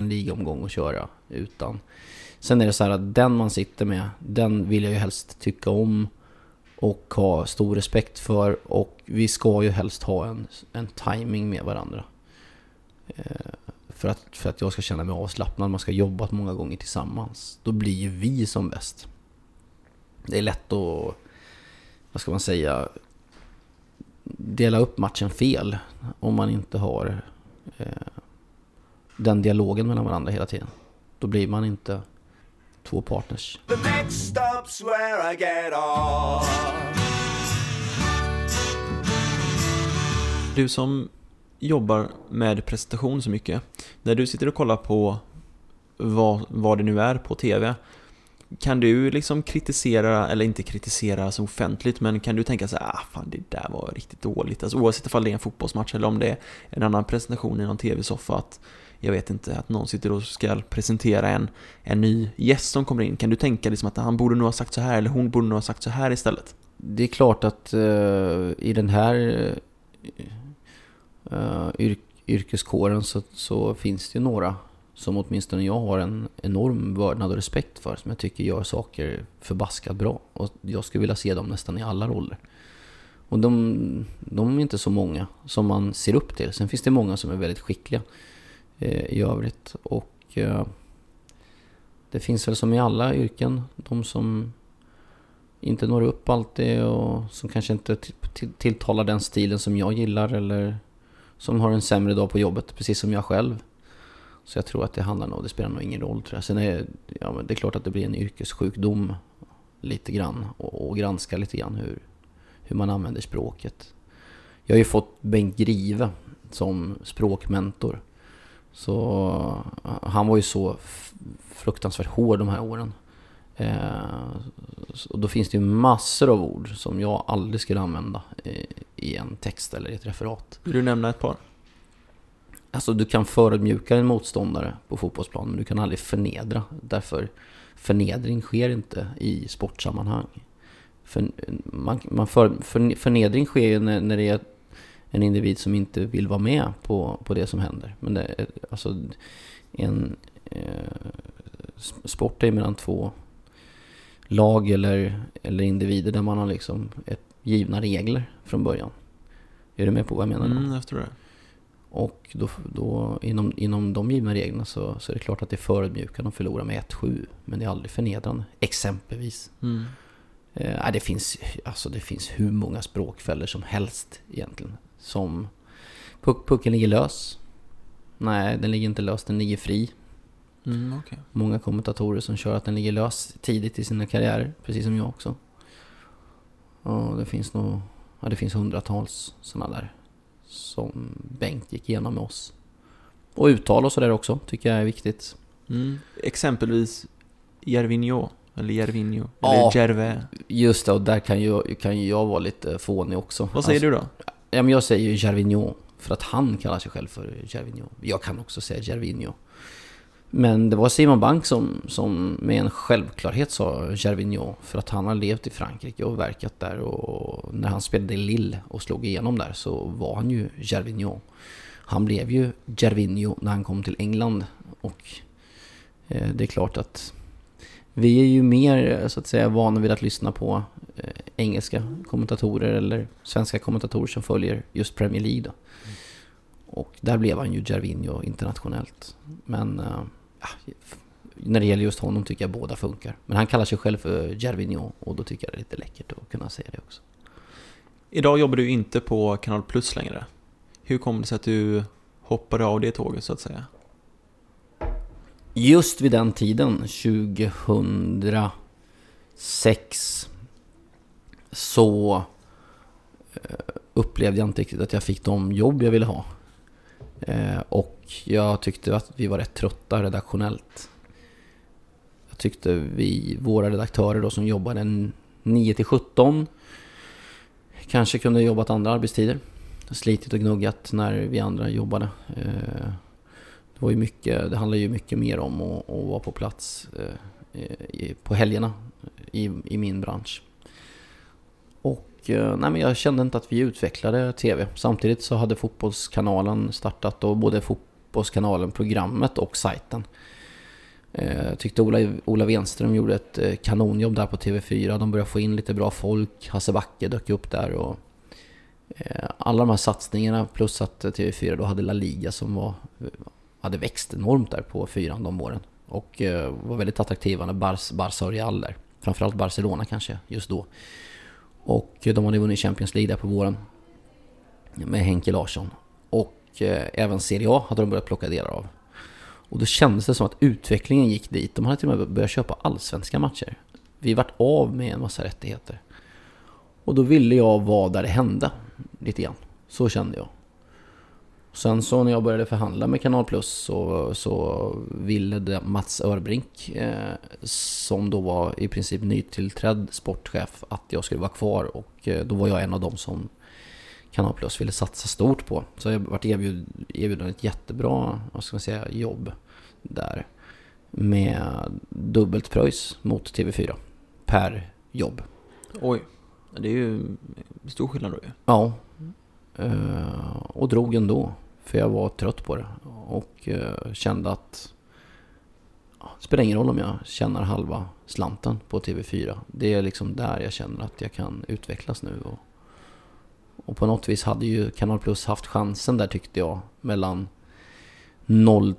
en ligaomgång att köra utan. Sen är det så här att den man sitter med, den vill jag ju helst tycka om och ha stor respekt för och vi ska ju helst ha en, en timing med varandra. Eh, för, att, för att jag ska känna mig avslappnad, man ska jobba många gånger tillsammans. Då blir ju vi som bäst. Det är lätt att, vad ska man säga, dela upp matchen fel om man inte har eh, den dialogen mellan varandra hela tiden. Då blir man inte två partners. The next stop's where I get off. Du som jobbar med presentation så mycket, när du sitter och kollar på vad, vad det nu är på TV, kan du liksom kritisera, eller inte kritisera så offentligt, men kan du tänka så här, ah fan det där var riktigt dåligt, alltså oavsett om det är en fotbollsmatch eller om det är en annan presentation i någon TV-soffa, att jag vet inte, att någon sitter och ska presentera en, en ny gäst som kommer in, kan du tänka liksom att han borde nog ha sagt så här, eller hon borde nog ha sagt så här istället? Det är klart att uh, i den här uh, yr yrkeskåren så, så finns det ju några som åtminstone jag har en enorm vördnad och respekt för, som jag tycker gör saker förbaskat bra. Och jag skulle vilja se dem nästan i alla roller. Och de, de är inte så många som man ser upp till. Sen finns det många som är väldigt skickliga Eh, i övrigt. Och eh, det finns väl som i alla yrken, de som inte når upp alltid och som kanske inte tilltalar den stilen som jag gillar eller som har en sämre dag på jobbet, precis som jag själv. Så jag tror att det handlar nog, det spelar nog ingen roll tror jag. Sen är ja, men det är klart att det blir en yrkessjukdom lite grann och, och granska lite grann hur, hur man använder språket. Jag har ju fått Bengt Grive som språkmentor. Så eh, han var ju så fruktansvärt hård de här åren. Eh, och då finns det ju massor av ord som jag aldrig skulle använda i, en text eller i ett referat. Vill du nämna ett par? Alltså du kan förödmjuka en motståndare på fotbollsplan men du kan aldrig förnedra. Därför förnedring sker inte i sportsammanhang. För, man, man för, för, förnedring sker ju när, när det är en individ som inte vill vara med på, på det som händer. Men det, alltså, en eh, sport är mellan två lag eller, eller individer där man har liksom ett, givna regler från början. Är du med på vad jag menar? då? Mm, jag förstår det. Och då, då, inom, inom de givna reglerna så, så är det klart att det är förödmjukande att förlora med 1-7. Men det är aldrig förnedrande. Exempelvis. Mm. Eh, det, finns, alltså det finns hur många språkfällor som helst egentligen. Som puck, pucken ligger lös. Nej, den ligger inte lös, den ligger fri. Mm, okej. Många kommentatorer som kör att den ligger lös tidigt i sina karriärer, precis som jag också. Och det finns nog, ja det finns hundratals sådana där som Bengt gick igenom med oss. Och uttal och sådär också, tycker jag är viktigt. Mm. Exempelvis Jervinho, eller Jervinho, Ja. eller Gervais. Just det, och där kan ju, kan ju jag vara lite fånig också. Vad säger du då? Ja, men jag säger ju Gervinho, för att han kallar sig själv för Gervinho. Jag kan också säga Gervinho. Men det var Simon Bank som, som med en självklarhet sa Gervinho, för att han har levt i Frankrike och verkat där. Och när han spelade i Lille och slog igenom där så var han ju Gervinho. Han blev ju Gervinho när han kom till England. Och eh, det är klart att vi är ju mer så att säga vana vid att lyssna på engelska kommentatorer eller svenska kommentatorer som följer just Premier League då. Och där blev han ju Gervinho internationellt. Men eh, ja, när det gäller just honom tycker jag båda funkar. Men han kallar sig själv för Gervinho och då tycker jag det är lite läckert att kunna säga det också. Idag jobbar du inte på Kanal Plus längre. Hur kom det sig att du hoppade av det tåget så att säga? Just vid den tiden, 2006, så eh, upplevde jag inte riktigt att jag fick de jobb jag ville ha. Eh, och jag tyckte att vi var rätt trötta redaktionellt. Jag tyckte vi, våra redaktörer då som jobbade 9 till 17 kanske kunde jobbat andra arbetstider. Slitit och gnuggat när vi andra jobbade. Eh, det, var ju mycket, det handlade ju mycket mer om att, att vara på plats på helgerna i, i min bransch. Och eh, nej, men jag kände inte att vi utvecklade TV. Samtidigt så hade Fotbollskanalen startat och både Fotbollskanalen, programmet och sajten. Jag tyckte Ola, Ola Wenström gjorde ett eh, kanonjobb där på TV4. De började få in lite bra folk. Hasse Backe dök upp där och alla de här satsningarna plus att TV4 då hade La Liga som var, hade växt enormt där på fyran de åren. Och var väldigt attraktiva när Barca och Real där. Framförallt Barcelona kanske just då. Och de hade vunnit Champions League där på våren. Med Henke Larsson. Och eh, även Serie A hade de börjat plocka delar av. Och då kändes det som att utvecklingen gick dit. De hade till och med börjat köpa allsvenska matcher. Vi vart av med en massa rättigheter. Och då ville jag vara där det hände. Lite grann. Så kände jag. Sen så när jag började förhandla med Kanal Plus så, så ville det Mats Örbrink, eh, som då var i princip nytillträdd sportchef, att jag skulle vara kvar. Och eh, då var jag en av dem som Kanal Plus ville satsa stort på. Så jag vart erbjud, erbjuden ett jättebra, vad ska man säga, jobb där. Med dubbelt pröjs mot TV4 per jobb. Oj, det är ju stor skillnad då ju. Ja. Eh, och drog ändå. För jag var trött på det. Och eh, kände att det spelar ingen roll om jag tjänar halva slanten på TV4. Det är liksom där jag känner att jag kan utvecklas nu. Och, och på något vis hade ju Kanal Plus haft chansen där tyckte jag. Mellan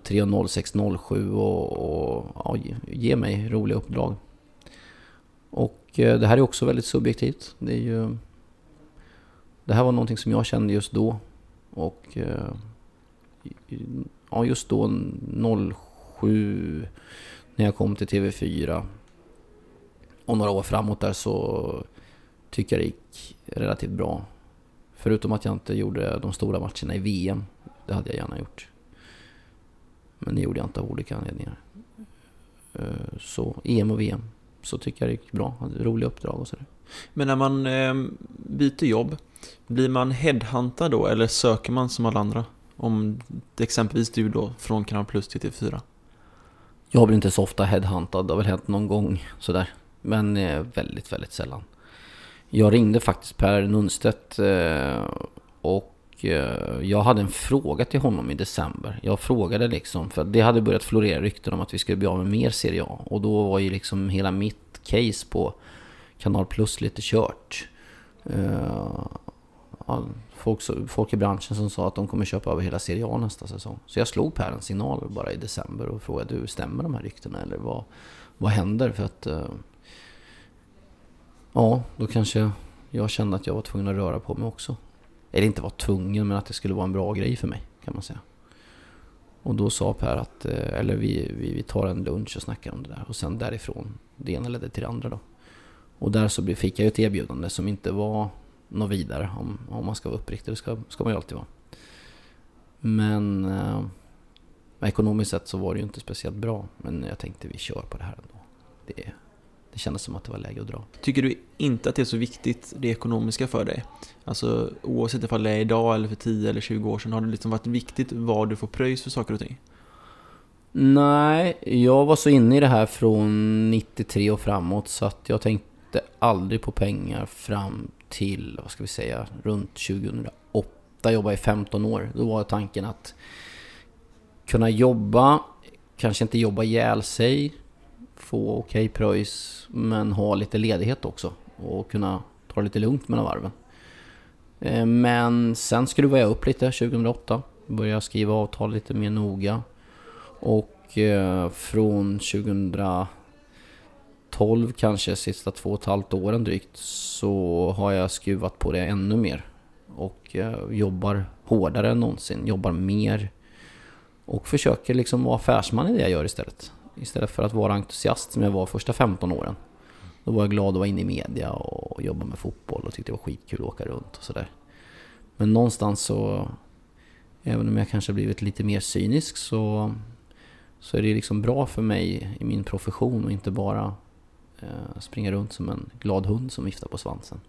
03 och 06 07 och, och ja, ge- mig roliga uppdrag. Och eh, det här är också väldigt subjektivt. Det är ju... Det här var någonting som jag kände just då. Och eh, ja just då 07 när jag kom till TV4 och några år framåt där så tycker jag det gick relativt bra. Förutom att jag inte gjorde de stora matcherna i VM. Det hade jag gärna gjort. Men det gjorde jag inte av olika anledningar. Eh, så EM och VM så tycker jag det gick bra. Hade roliga uppdrag och sådär. Men när man eh, byter jobb, blir man headhuntad då eller söker man som alla andra? Om exempelvis du då från Kanal Plus till TV4. Jag blir inte så ofta headhuntad, det har väl hänt någon gång sådär. Men eh, väldigt, väldigt sällan. Jag ringde faktiskt Per Nunstedt eh, och eh, jag hade en fråga till honom i december. Jag frågade liksom, för det hade börjat florera rykten om att vi skulle bli av med mer Serie A. Och då var ju liksom hela mitt case på Kanal Plus lite kört. Eh, folk, folk i branschen som sa att de kommer köpa över hela Serie A nästa säsong. Så jag slog Per en signal bara i december och frågade du, stämmer de här ryktena eller vad, vad händer? För att eh, ja, då kanske jag kände att jag var tvungen att röra på mig också. Eller inte var tvungen, men att det skulle vara en bra grej för mig kan man säga. Och då sa Per att, eh, eller vi, vi, vi tar en lunch och snackar om det där. Och sen därifrån, det ena ledde till det andra då. Och där så fick jag ju ett erbjudande som inte var något vidare om, om man ska vara uppriktig. Det ska, ska man ju alltid vara. Men eh, ekonomiskt sett så var det ju inte speciellt bra. Men jag tänkte vi kör på det här ändå. Det, det kändes som att det var läge att dra. Tycker du inte att det är så viktigt, det ekonomiska för dig? Alltså oavsett ifall det är idag eller för 10 eller 20 år sedan, har det liksom varit viktigt vad du får pröjs för saker och ting? Nej, jag var så inne i det här från 93 och framåt så att jag tänkte tänkte aldrig på pengar fram till, vad ska vi säga, runt 2008. Jag jobbade i 15 år. Då var tanken att kunna jobba, kanske inte jobba ihjäl sig, få okej okay pröjs, men ha lite ledighet också och kunna ta det lite lugnt mellan varven. Eh, men sen skruvade jag upp lite 2008, började skriva avtal lite mer noga och eh, från 2000 12 kanske, sista två och ett halvt åren drygt, så har jag skruvat på det ännu mer. Och jobbar hårdare än någonsin, jobbar mer. Och försöker liksom vara affärsman i det jag gör istället. Istället för att vara entusiast som jag var första 15 åren. Då var jag glad att vara inne i media och jobba med fotboll och tyckte det var skitkul att åka runt och sådär. Men någonstans så, även om jag kanske blivit lite mer cynisk så, så är det liksom bra för mig i min profession och inte bara springa runt som en glad hund som viftar på svansen.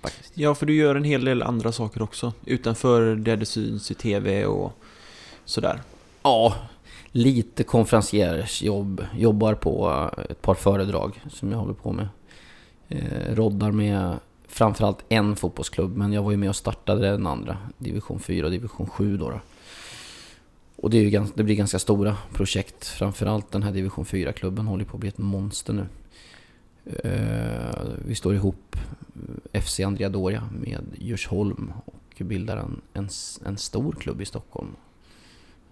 Faktiskt. Ja, för du gör en hel del andra saker också, utanför det det syns i TV och sådär. Ja, lite konferenciersjobb. Jobbar på eh, ett par föredrag som jag håller på med. Eh, roddar med framförallt en fotbollsklubb, men jag var ju med och startade den andra. Division 4 och Division 7 då. då. Och det, är ju ganska, det blir ganska stora projekt. Framförallt den här Division 4-klubben håller på att bli ett monster nu. Eh, vi står ihop FC Andrea Doria med Djursholm och bildar en, en, en stor klubb i Stockholm.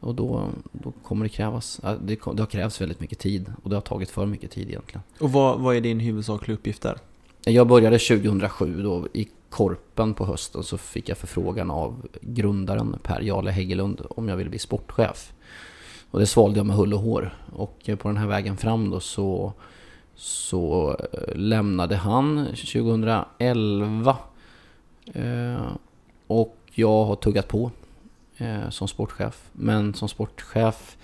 Och då, då kommer det krävas, det, det har krävts väldigt mycket tid och det har tagit för mycket tid egentligen. Och vad, vad är din huvudsakliga uppgift där? Jag började 2007 då i Korpen på hösten så fick jag förfrågan av grundaren Per Jarle Häggelund om jag ville bli sportchef. Och det svalde jag med hull och hår. Och på den här vägen fram då så, så eh, lämnade han 2011. Eh, och jag har tuggat på eh, som sportchef. Men som sportchef,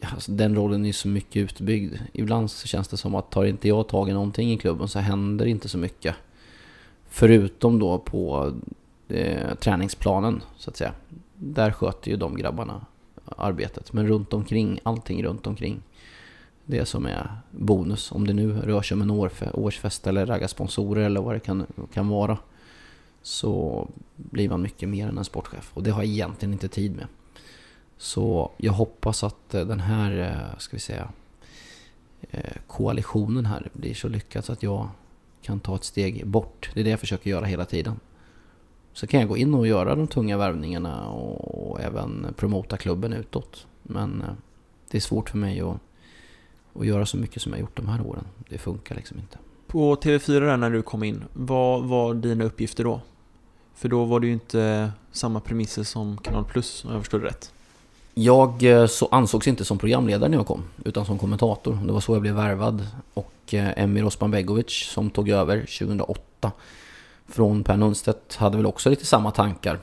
alltså den rollen är så mycket utbyggd. Ibland så känns det som att tar inte jag tag i någonting i klubben så händer inte så mycket. Förutom då på eh, träningsplanen så att säga. Där sköter ju de grabbarna arbetet. Men runt omkring, allting runt omkring. Det som är bonus. Om det nu rör sig om en årsfest eller ragga sponsorer eller vad det kan, kan vara. Så blir man mycket mer än en sportchef. Och det har jag egentligen inte tid med. Så jag hoppas att eh, den här, eh, ska vi säga, eh, koalitionen här blir så lyckad så att jag kan ta ett steg bort. Det är det jag försöker göra hela tiden. Så kan jag gå in och göra de tunga värvningarna och även promota klubben utåt. Men det är svårt för mig att, att göra så mycket som jag gjort de här åren. Det funkar liksom inte. På TV4 där när du kom in, vad var dina uppgifter då? För då var det ju inte samma premisser som Kanal Plus om jag förstår det rätt. Jag eh, så ansågs inte som programledare när jag kom, utan som kommentator. Det var så jag blev värvad. Och eh, Emir Osmanbegovic som tog över 2008 från Per Nunstedt hade väl också lite samma tankar.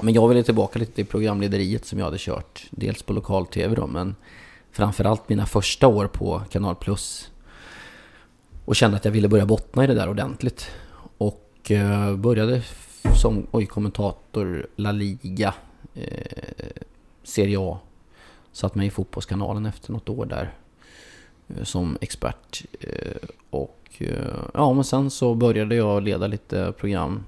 Men jag ville tillbaka lite till programlederiet som jag hade kört. Dels på lokal-tv då, men framförallt mina första år på Kanal Plus. Och kände att jag ville börja bottna i det där ordentligt. Och eh, började som oj, kommentator La Liga, eh, Serie A. Satt mig i Fotbollskanalen efter något år där eh, som expert. Eh, och eh, ja, men sen så började jag leda lite program.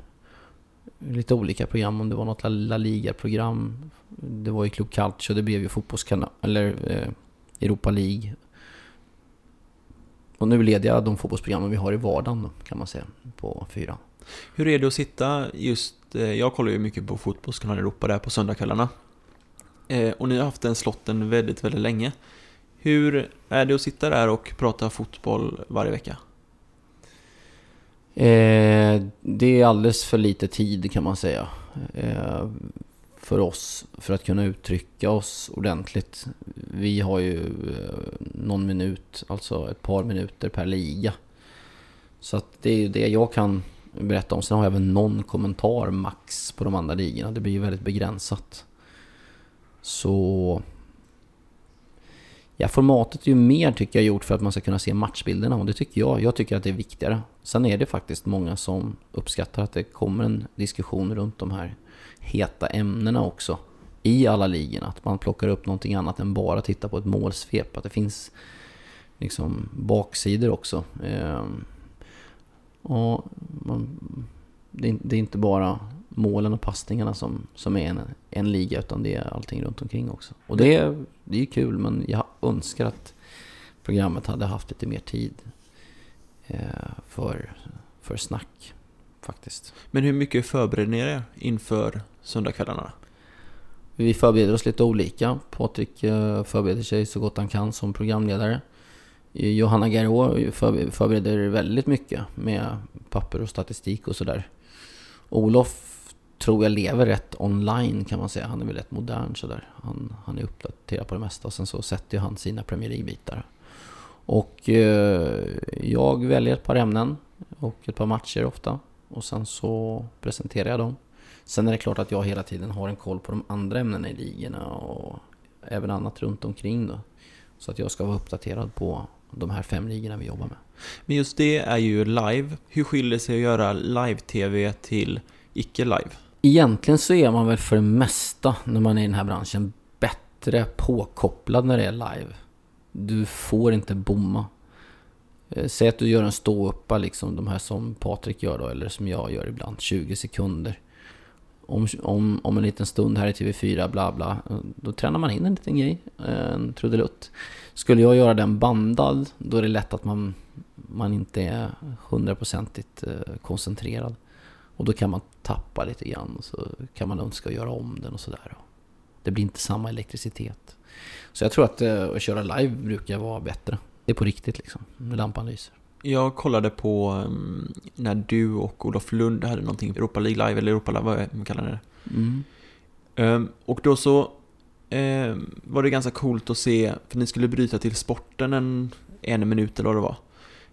Lite olika program, om det var något La, Liga-program. Det var ju Club Calcio, det blev ju fotbollskanal, eller eh, Europa League. Och nu leder jag de fotbollsprogrammen vi har i vardagen kan man säga, på fyra. Hur är det att sitta just, eh, jag kollar ju mycket på Fotbollskanalen Europa där på söndagskvällarna. Eh, och ni har haft den slotten väldigt, väldigt länge. Hur är det att sitta där och prata fotboll varje vecka? Eh, det är alldeles för lite tid kan man säga. Eh, för oss för att kunna uttrycka oss ordentligt. Vi har ju eh, någon minut, alltså ett par minuter per liga. Så att det är ju det jag kan berätta om. Sen har jag väl någon kommentar max på de andra ligorna. Det blir ju väldigt begränsat. Så... Ja, formatet är ju mer tycker jag gjort för att man ska kunna se matchbilderna och det tycker jag. Jag tycker att det är viktigare. Sen är det faktiskt många som uppskattar att det kommer en diskussion runt de här heta ämnena också. I alla ligorna. Att man plockar upp någonting annat än bara titta på ett målsvep. Att det finns liksom baksidor också. Ehm, och man, det, är, inte bara målen och passningarna som, som är en, en liga utan det är allting runt omkring också. Och det, är- det är ju kul men jag önskar att programmet hade haft lite mer tid eh, för, för snack faktiskt. Men hur mycket förbereder ni er inför söndagskvällarna? Vi förbereder oss lite olika. Patrik eh, förbereder sig så gott han kan som programledare. Eh, Johanna Garå förbe- förbereder väldigt mycket med papper och statistik och sådär. Olof tror jag lever rätt online kan man säga. Han är väl rätt modern sådär. Han, han är uppdaterad på det mesta och sen så sätter ju han sina Premier League-bitar. Och eh, jag väljer ett par ämnen och ett par matcher ofta. Och sen så presenterar jag dem. Sen är det klart att jag hela tiden har en koll på de andra ämnena i ligorna och även annat runt omkring då. Så att jag ska vara uppdaterad på de här fem ligorna vi jobbar med. Men just det är ju live. Hur skiljer sig att göra live-tv till icke-live? Egentligen så är man väl för det mesta när man är i den här branschen bättre påkopplad när det är live. Du får inte bomma. Eh, säg att du gör en ståuppa liksom, de här som Patrik gör då, eller som jag gör ibland, 20 sekunder. Om, om, om en liten stund här i TV4, bla bla, eh, då tränar man in en liten grej, eh, en trudelutt. Skulle jag göra den bandad, då är det lätt att man, man inte är hundraprocentigt eh, koncentrerad. Och då kan man tappa lite grann och så kan man önska att göra om den och sådär. Det blir inte samma elektricitet. Så jag tror att att köra live brukar vara bättre. Det är på riktigt liksom, med lampan lyser. Jag kollade på um, när du och Olof Lund hade någonting, Europa League Live eller Europa Live, vad vad kallar det? Mm. Ehm, och då så ehm, var det ganska coolt att se, för ni skulle bryta till sporten en, en minut eller vad det var.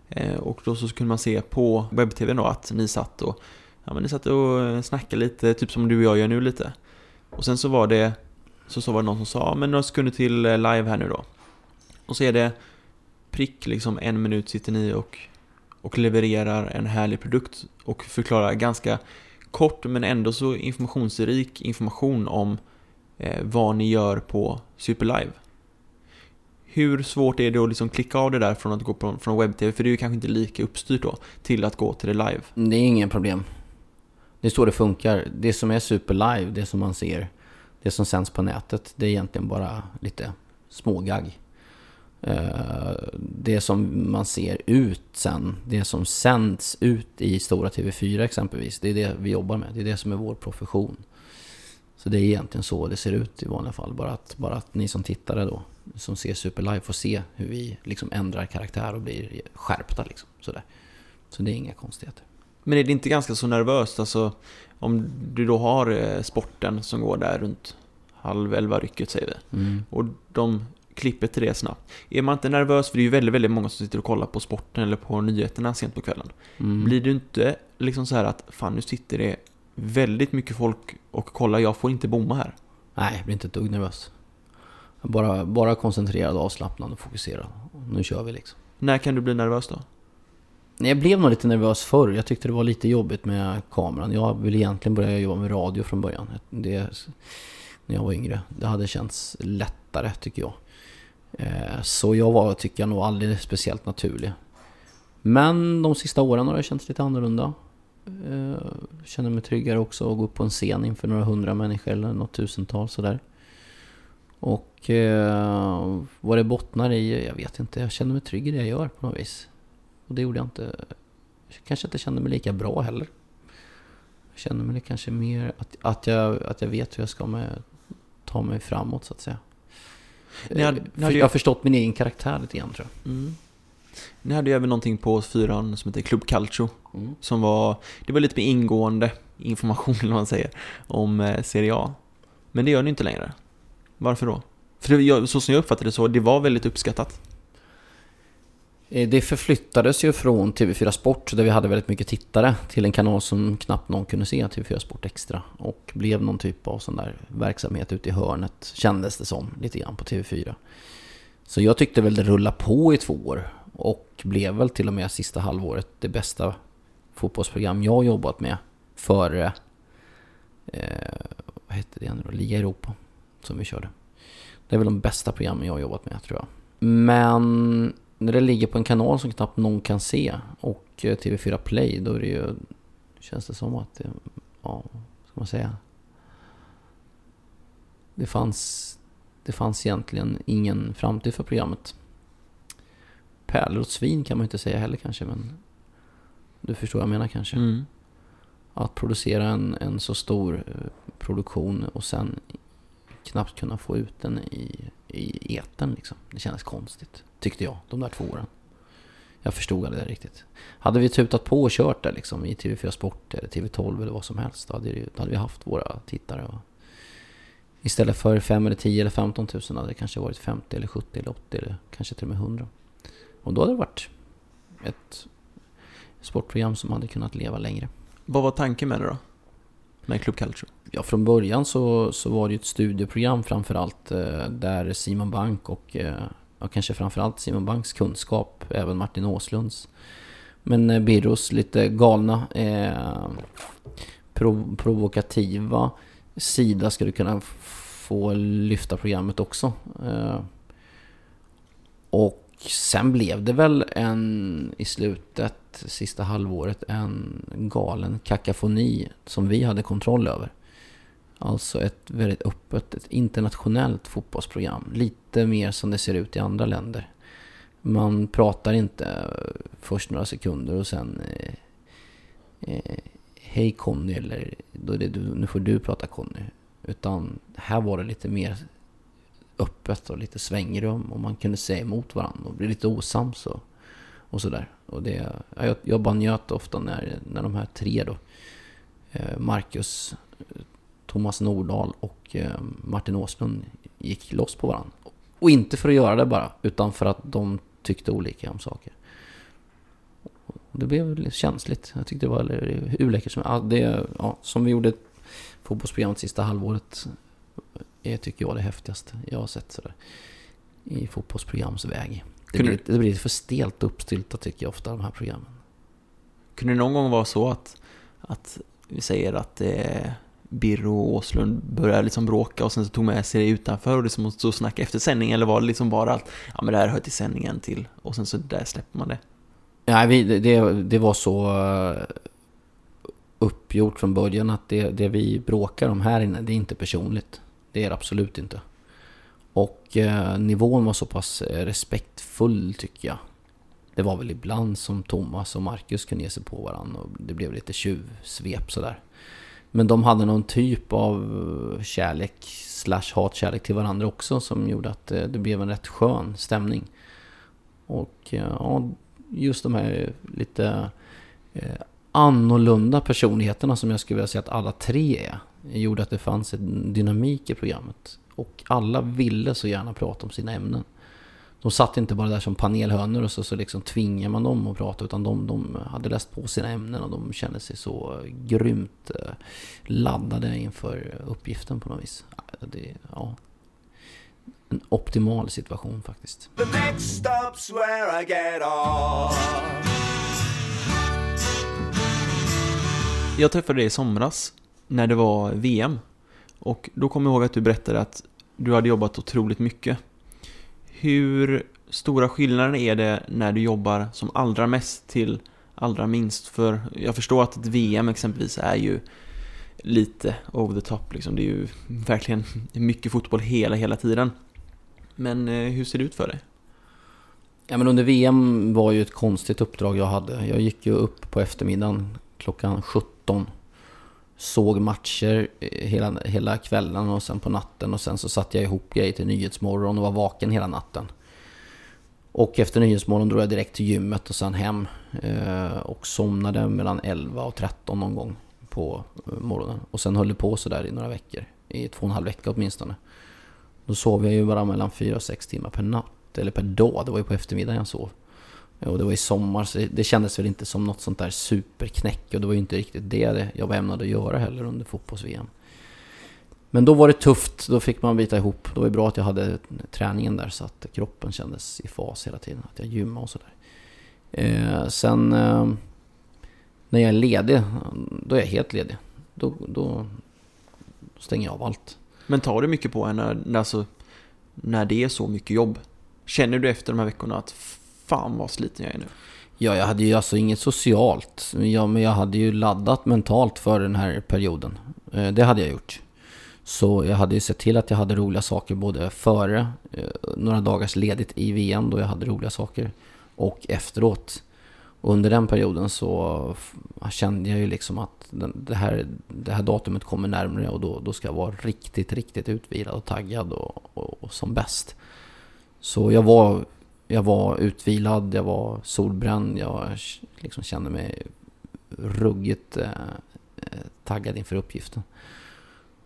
Ehm, och då så kunde man se på webb-tv då att ni satt och, ja, men ni satt och eh, snackade lite, typ som du och jag gör nu lite. Och sen så var det, så, så var det någon som sa, "Ja, men några sekunder till eh, live här nu då. Och så är det prick liksom en minut sitter ni och, och levererar en härlig produkt och förklarar ganska kort men ändå så informationsrik information om eh, vad ni gör på Superlive. Hur svårt är det att liksom klicka av det där från att gå på, från webb-tv, för det är ju kanske inte lika uppstyrt då, till att gå till det live? Det är inget problem. Det är så det funkar. Det som är SuperLive, det som man ser, det som sänds på nätet, det är egentligen bara lite smågagg. Eh, Det som man ser ut sen, det som sänds ut i stora TV4 exempelvis, det är det vi jobbar med. Det är det som är vår profession. Så det är egentligen så det ser ut i vanliga fall. Bara att, bara att ni som tittare då, som ser Super Live får se hur vi liksom ändrar karaktär och blir skärpta liksom. Sådär. Så det är inga konstigheter. Men är det inte ganska så nervöst, alltså om du då har eh, sporten som går där runt halv elva rycket säger vi. Mm. Och de klipper till det snabbt. Är man inte nervös, för det är ju väldigt, väldigt många som sitter och kollar på sporten eller på nyheterna sent på kvällen. Mm. Blir du inte liksom så här att fan nu sitter det väldigt mycket folk och kollar, jag får inte bomma här. Nej, jag blir inte ett dugg nervös. Bara, bara koncentrerad, avslappnad och fokuserad. Nu kör vi liksom. När kan du bli nervös då? Jag blev nog lite nervös förr. Jag tyckte det var lite jobbigt med kameran. Jag ville egentligen börja jobba med radio från början. Det, när jag var yngre. Det hade känts lättare tycker jag. Eh, så jag var, tycker jag, nog aldrig speciellt naturlig. Men de sista åren har det känts lite annorlunda. Jag Känner mig tryggare också att gå upp på en scen inför några hundra människor eller något tusental sådär. Och eh, vad det bottnar i, jag vet inte. Jag känner mig trygg i det jag gör på något vis. Och det gjorde jag inte... Jag kanske inte kände mig lika bra heller. Jag känner mig kanske mer att, att, jag, att jag vet hur jag ska med, ta mig framåt så att säga. Ni hade- ni hade Jag har förstått min egen karaktär lite grann tror jag. Mm. Ni hade ju även någonting på fyran som heter Club Calcio. Mm. Som var, det var lite mer ingående information eller vad man säger, om eh, Serie A. Men det gör ni inte längre. Varför då? För det, jag, så som jag uppfattade det så, det var väldigt uppskattat. Eh, det förflyttades ju från TV4 Sport, där vi hade väldigt mycket tittare, till en kanal som knappt någon kunde se, TV4 Sport Extra. Och blev någon typ av sån där verksamhet ute i hörnet, kändes det som, lite grann på TV4. Så jag tyckte väl det rullade på i två år. Och blev väl till och med sista halvåret det bästa fotbollsprogram jag jobbat med före, eh, vad hette det nu då, Liga Europa, som vi körde. Det är väl de bästa programmen jag har jobbat med tror jag. Men när det ligger på en kanal som knappt någon kan se och eh, TV4 Play, då är det ju, känns det som att det, ja, ska man säga? Det fanns, det fanns egentligen ingen framtid för programmet. Pärlor och svin kan man inte säga heller kanske, men du förstår vad jag menar kanske. Mm. Att producera en, en så stor eh, produktion och sen knappt kunna få ut den i, i etern liksom. Det kändes konstigt, tyckte jag, de där två åren. Jag förstod aldrig det riktigt. Hade vi tutat på och kört där liksom i TV4 Sport eller TV12 eller vad som helst, då hade, det, då hade vi haft våra tittare. Och istället för 5 eller 10 eller 15 000 hade det kanske varit 50 eller 70 eller 80 eller kanske till och med 100. Och då hade det varit ett sportprogram som hade kunnat leva längre. Vad var tanken med det då? Med Club Calcio? Ja, från början så, så var det ju ett studieprogram framförallt eh, där Simon Bank och eh, ja, kanske framförallt Simon Banks kunskap, även Martin Åslunds. Men eh, Birros lite galna, eh, prov, provokativa sida skulle kunna få lyfta programmet också. Eh, och sen blev det väl en, i slutet, sista halvåret, en galen kakafoni som vi hade kontroll över. Alltså ett väldigt öppet, ett internationellt fotbollsprogram. Lite mer som det ser ut i andra länder. Man pratar inte först några sekunder och sen eh, eh, Hej Conny eller då är det du, nu får du prata Conny. Utan här var det lite mer öppet och lite svängrum och man kunde säga emot varandra och bli lite osams och, och sådär. Och det, jag, jag bara njöt ofta när, när de här tre då, eh, Marcus, Thomas Nordahl och eh, Martin Åslund gick loss på varandra. Och inte för att göra det bara, utan för att de tyckte olika om saker. Och det blev lite känsligt. Jag tyckte det var hur läckert som det, ja, Som vi gjorde fotbollsprogrammet sista halvåret är, tycker jag, det häftigaste jag har sett sådär. I fotbollsprogramsväg. Det blir, det blir för stelt uppstyltat tycker jag ofta, de här programmen. Kunde det någon gång vara så att, att vi säger att eh, Birro och Åslund började liksom bråka och sen så tog med sig det utanför och liksom stod och snacka efter sändningen eller var det liksom bara att ja men det här hör till sändningen till och sen så där släpper man det? Nej, vi, det- det, var så eh, uppgjort från början att det, det vi bråkar om här inne, det är inte personligt. Det är det absolut inte. Och eh, nivån var så pass eh, respektfull tycker jag. Det var väl ibland som Thomas och Marcus kunde ge sig på varandra och det blev lite tjuvsvep sådär. Men de hade någon typ av eh, kärlek slash hatkärlek till varandra också som gjorde att eh, det blev en rätt skön stämning. Och eh, ja, just de här lite annorlunda personligheterna som jag skulle vilja säga att alla tre är, gjorde att det fanns en dynamik i programmet. Och alla ville så gärna prata om sina ämnen. De satt inte bara där som panelhönor och så, så liksom tvingar man dem att prata utan de, de hade läst på sina ämnen och de kände sig så grymt eh, laddade inför uppgiften på något vis. Det, ja, en optimal situation faktiskt. The next stop's where I get off. Jag träffade dig i somras när det var VM. Och då kommer jag ihåg att du berättade att du hade jobbat otroligt mycket. Hur stora skillnader är det när du jobbar som allra mest till allra minst? För jag förstår att ett VM exempelvis är ju lite over the top liksom. Det är ju verkligen mycket fotboll hela, hela tiden. Men eh, hur ser det ut för dig? Ja, men under VM var ju ett konstigt uppdrag jag hade. Jag gick ju upp på eftermiddagen klockan 17. Såg matcher eh, hela, hela kvällen och sen på natten och sen så satte jag ihop grejer till Nyhetsmorgon och var vaken hela natten. Och efter Nyhetsmorgon drog jag direkt till gymmet och sen hem. Eh, och somnade mellan 11 och 13 någon gång på eh, morgonen. Och sen höll det på sådär i några veckor. I två och en halv vecka åtminstone. Då sov jag ju bara mellan 4 och 6 timmar per natt. Eller per dag. Det var ju på eftermiddagen jag sov. Och det var i sommar så det kändes väl inte som något sånt där superknäck. Och det var ju inte riktigt det jag var ämnad att göra heller under fotbolls-VM. Men då var det tufft, då fick man bita ihop. Det var ju bra att jag hade träningen där så att kroppen kändes i fas hela tiden. Att jag gymmade och sådär. Eh, sen eh, när jag är ledig, då är jag helt ledig. Då, då stänger jag av allt. Men tar du mycket på en när, alltså, när det är så mycket jobb? Känner du efter de här veckorna att fan vad sliten jag är nu? Ja, jag hade ju alltså inget socialt. Ja, men jag hade ju laddat mentalt för den här perioden. Eh, det hade jag gjort. Så jag hade ju sett till att jag hade roliga saker både före, eh, några dagars ledigt i VM då jag hade roliga saker, och efteråt. Och under den perioden så kände jag ju liksom att det här, det här datumet kommer närmare och då, då ska jag vara riktigt, riktigt utvilad och taggad och, och, och som bäst. Så jag var, jag var utvilad, jag var solbränd, jag liksom kände mig ruggigt eh, taggad inför uppgiften.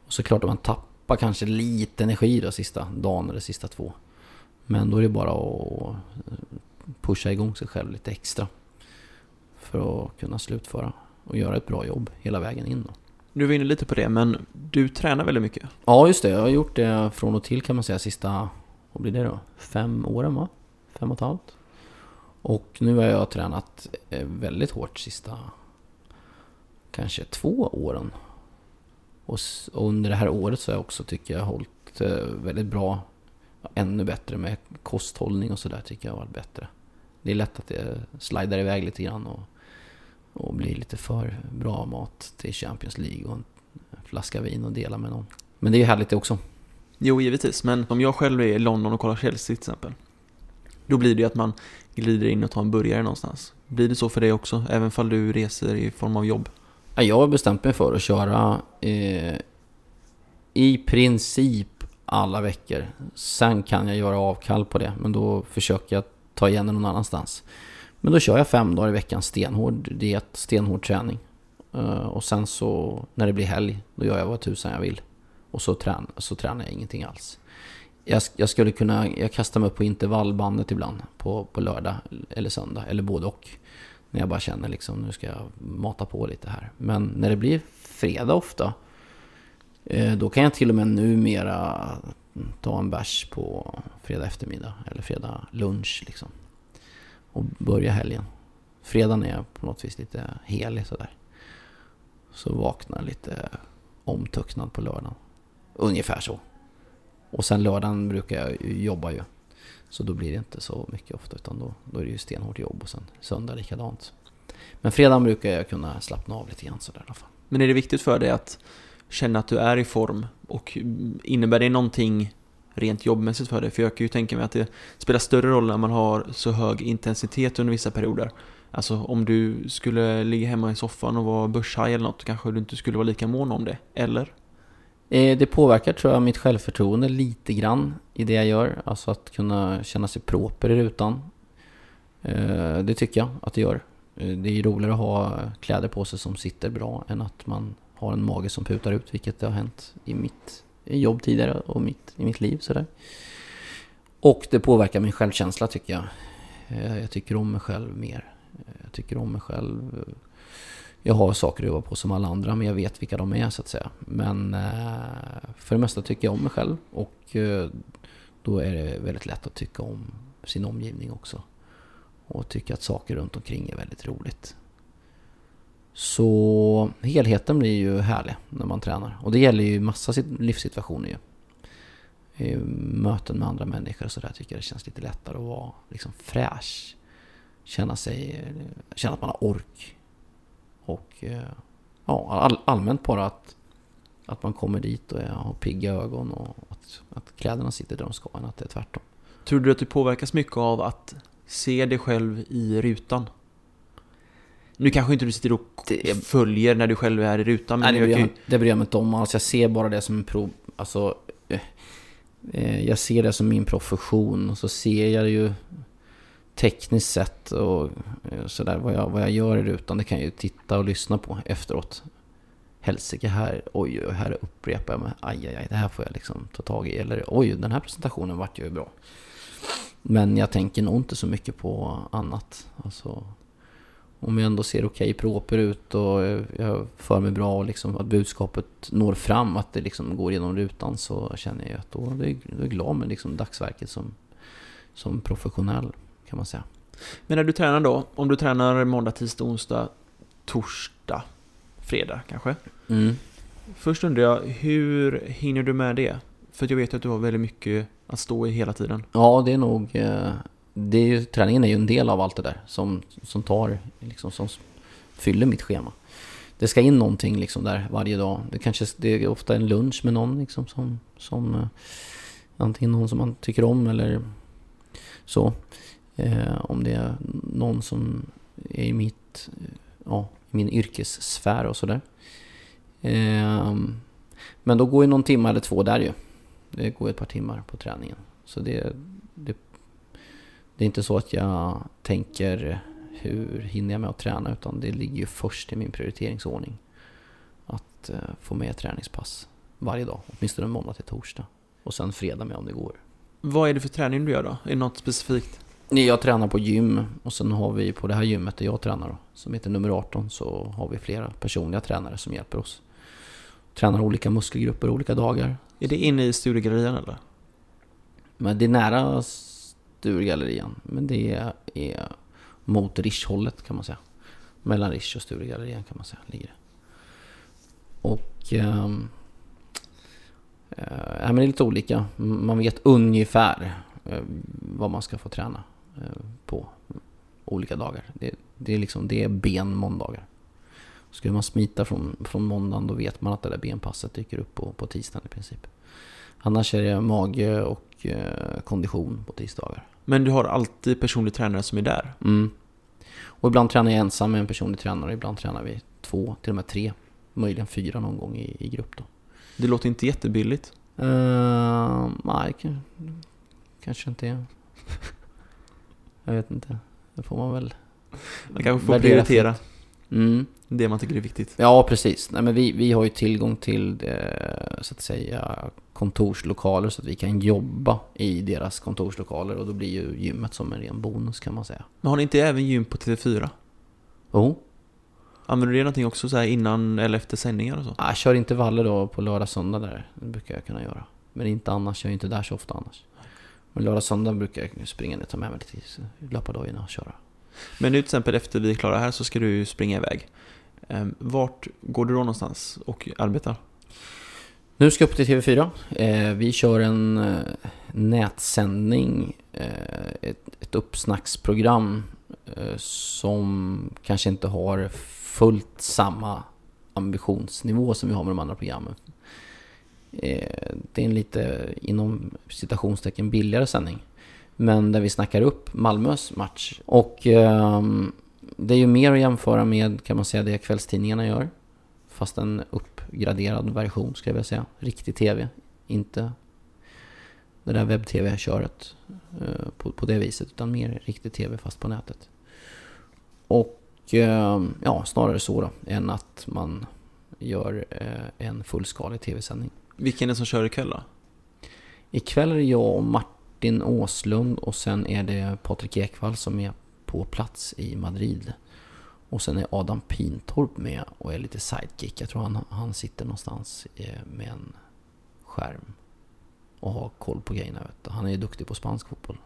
Och så klart att man tappar kanske lite energi då sista dagen eller sista två. Men då är det bara att pusha igång sig själv lite extra. För att kunna slutföra och göra ett bra jobb hela vägen in då. Du var inne lite på det, men du tränar väldigt mycket? Ja, just det. Jag har gjort det från och till kan man säga sista, vad blir det då? Fem åren va? Fem och ett halvt. Och nu har jag tränat eh, väldigt hårt sista, kanske två åren. Och, under det här året så har jag också, tycker jag, hållit eh, väldigt bra, ännu bättre med kosthållning och sådär tycker jag har varit bättre. Det är lätt att det slidar iväg lite grann och och blir lite för bra mat till Champions League och en flaska vin och dela med någon. Men det är ju härligt det också. Jo, givetvis. Men om jag själv är i London och kollar Chelsea till exempel. Då blir det ju att man glider in och tar en burgare någonstans. Blir det så för dig också, även fall du reser i form av jobb? Jag har bestämt mig för att köra eh, i princip alla veckor. Sen kan jag göra avkall på det, men då försöker jag ta igen det någon annanstans. Men då kör jag fem dagar i veckan stenhård diet, stenhård träning. Eh, och sen så när det blir helg, då gör jag vad tusan jag vill. Och så, trän så tränar jag ingenting alls. Jag, jag, skulle kunna, jag kastar mig upp på intervallbandet ibland på, på lördag eller söndag, eller både och. När jag bara känner liksom, nu ska jag mata på lite här. Men när det blir fredag ofta, eh, då kan jag till och med numera ta en bärs på fredag eftermiddag eller fredag lunch liksom och börja helgen. Fredagen är jag på något vis lite helig sådär. Så vaknar lite omtöcknad på lördagen. Ungefär så. Och sen lördagen brukar jag jobba ju. Så då blir det inte så mycket ofta utan då, då är det ju stenhårt jobb och sen söndag likadant. Men fredagen brukar jag kunna slappna av lite grann sådär i alla fall. Men är det viktigt för dig att känna att du är i form? Och innebär det någonting rent jobbmässigt för dig. För jag kan ju tänka mig att det spelar större roll när man har så hög intensitet under vissa perioder. Alltså om du skulle ligga hemma i soffan och vara börshaj eller något kanske du inte skulle vara lika mån om det, eller? Eh, det påverkar tror jag mitt självförtroende lite grann i det jag gör. Alltså att kunna känna sig proper i rutan. Eh, det tycker jag att det gör. Eh, det är ju roligare att ha kläder på sig som sitter bra än att man har en mage som putar ut, vilket det har hänt i mitt jobb tidigare och mitt, i mitt liv. Sådär. Och det påverkar min självkänsla tycker jag. Jag tycker om mig själv mer. Jag tycker om mig själv. Jag har saker att jobba på som alla andra, men jag vet vilka de är så att säga. Men eh, för det mesta tycker jag om mig själv och eh, då är det väldigt lätt att tycka om sin omgivning också. Och tycka att saker runt omkring är väldigt roligt. Så helheten blir ju härlig när man tränar. Och det gäller ju massa livssituationer ju. I möten med andra människor och sådär tycker jag det känns lite lättare att vara liksom fräsch. Känna sig, känna att man har ork. Och eh, ja, all, allmänt bara att, att man kommer dit och har pigga ögon och att, att kläderna sitter där de ska än att det är tvärtom. Tror du att du påverkas mycket av att se dig själv i rutan? Nu kanske inte du sitter och Det följer när du själv är i rutan, men Nej, det, bryr jag, det bryr jag mig inte om alls. Jag ser bara det som en prov. Alltså, eh, eh, jag ser det som min profession och så ser jag ju tekniskt sett och eh, sådär vad jag, vad jag gör i rutan. Det kan jag ju titta och lyssna på efteråt. Helsike, här, oj, oj, här upprepar jag mig. Aj, aj, aj, det här får jag liksom ta tag i. Eller oj, den här presentationen vart ju bra. Men jag tänker nog inte så mycket på annat. Alltså, om jag ändå ser okej proper ut och jag för mig bra och liksom att budskapet når fram, att det liksom går genom rutan så känner jag att då är jag, då är jag glad med liksom dagsverket som, som professionell kan man säga. Men när du tränar då, om du tränar måndag, tisdag, onsdag, torsdag, fredag kanske? Mm. Först undrar jag, hur hinner du med det? För jag vet att du har väldigt mycket att stå i hela tiden. Ja, det är nog... eh, Det är ju, träningen är ju en del av allt det där som, som tar, liksom, som fyller mitt schema. Det ska in någonting liksom där varje dag. Det kanske det är ofta en lunch med någon liksom som, som eh, antingen någon som man tycker om eller så. Eh, om det är någon som är i mitt, ja, min yrkessfär och sådär. Eh, men då går ju någon timme eller två där ju. Det går ett par timmar på träningen. Så det, det, det är inte så att jag tänker hur hinner jag med att träna utan det ligger ju först i min prioriteringsordning. Att eh, få med ett träningspass varje dag, åtminstone måndag till torsdag. Och sen fredag med om det går. Vad är det för träning du gör då? Är det något specifikt? Jag tränar på gym och sen har vi på det här gymmet där jag tränar då, som heter nummer 18, så har vi flera personliga tränare som hjälper oss. Tränar olika muskelgrupper olika dagar. Är det inne i studiegallerian eller? Men det är nära Sturegallerian. Men det är mot Rish-hållet kan man säga. Mellan Rish och Sturegallerian kan man säga ligger det. Och... ehm, eh, men det är lite olika. Man vet ungefär eh, vad man ska få träna eh, på olika dagar. Det, det är liksom det är ben måndagar. Skulle man smita från, från måndagen då vet man att det där benpasset dyker upp på, på tisdagen i princip. Annars är det mage och eh, kondition på tisdagar. Men du har alltid personlig tränare som är där? Mm. Och ibland tränar jag ensam med en personlig tränare. Ibland tränar vi två, till och med tre. Möjligen fyra någon gång i, i grupp då. Det låter inte jättebilligt. Uh, nej, kanske inte. Jag vet inte. Det får man väl Man kanske får prioritera. Mm. det man tycker är viktigt. Ja, precis. Nej, men vi, vi har ju tillgång till eh, så att säga kontorslokaler så att vi kan jobba i deras kontorslokaler och då blir ju gymmet som en ren bonus kan man säga. Men har ni inte även gym på TV4? Jo, Använder du det någonting också så här innan eller efter sändningar och så? jag kör intervaller då på lördag söndag där. Det brukar jag kunna göra. Men inte annars, jag är inte där så ofta annars. Men lördag söndag brukar jag springa ner, ta med mig lite löpardojorna och köra. Men nu till exempel efter vi är klara här så ska du springa iväg. Ehm, Vart går du då någonstans och arbetar? Nu ska jag upp till TV4. Eh, vi kör en eh, nätsändning, eh, ett, uppsnacksprogram som kanske inte har fullt samma ambitionsnivå som vi har med de andra programmen. Eh, det är en lite, inom citationstecken, billigare sändning. Men där vi snackar upp Malmös match. Och ehm, det är ju mer att jämföra med, kan man säga, det kvällstidningarna gör. Fast en uppgraderad version skulle jag vilja säga. Riktig TV. Inte det där webb-tv-köret eh, på, på det viset. Utan mer riktig TV fast på nätet. Och eh, ja, snarare så då, än att man gör eh, en fullskalig tv-sändning. Vilken är det som kör ikväll då? Ikväll är det jag och Martin Åslund och sen är det Patrik Ekwall som är på plats i Madrid. Och sen är Adam Pintorp med och är lite sidekick. Jag tror han, han sitter någonstans eh, med en skärm och har koll på grejerna. Vet du. Han är ju duktig på spansk fotboll.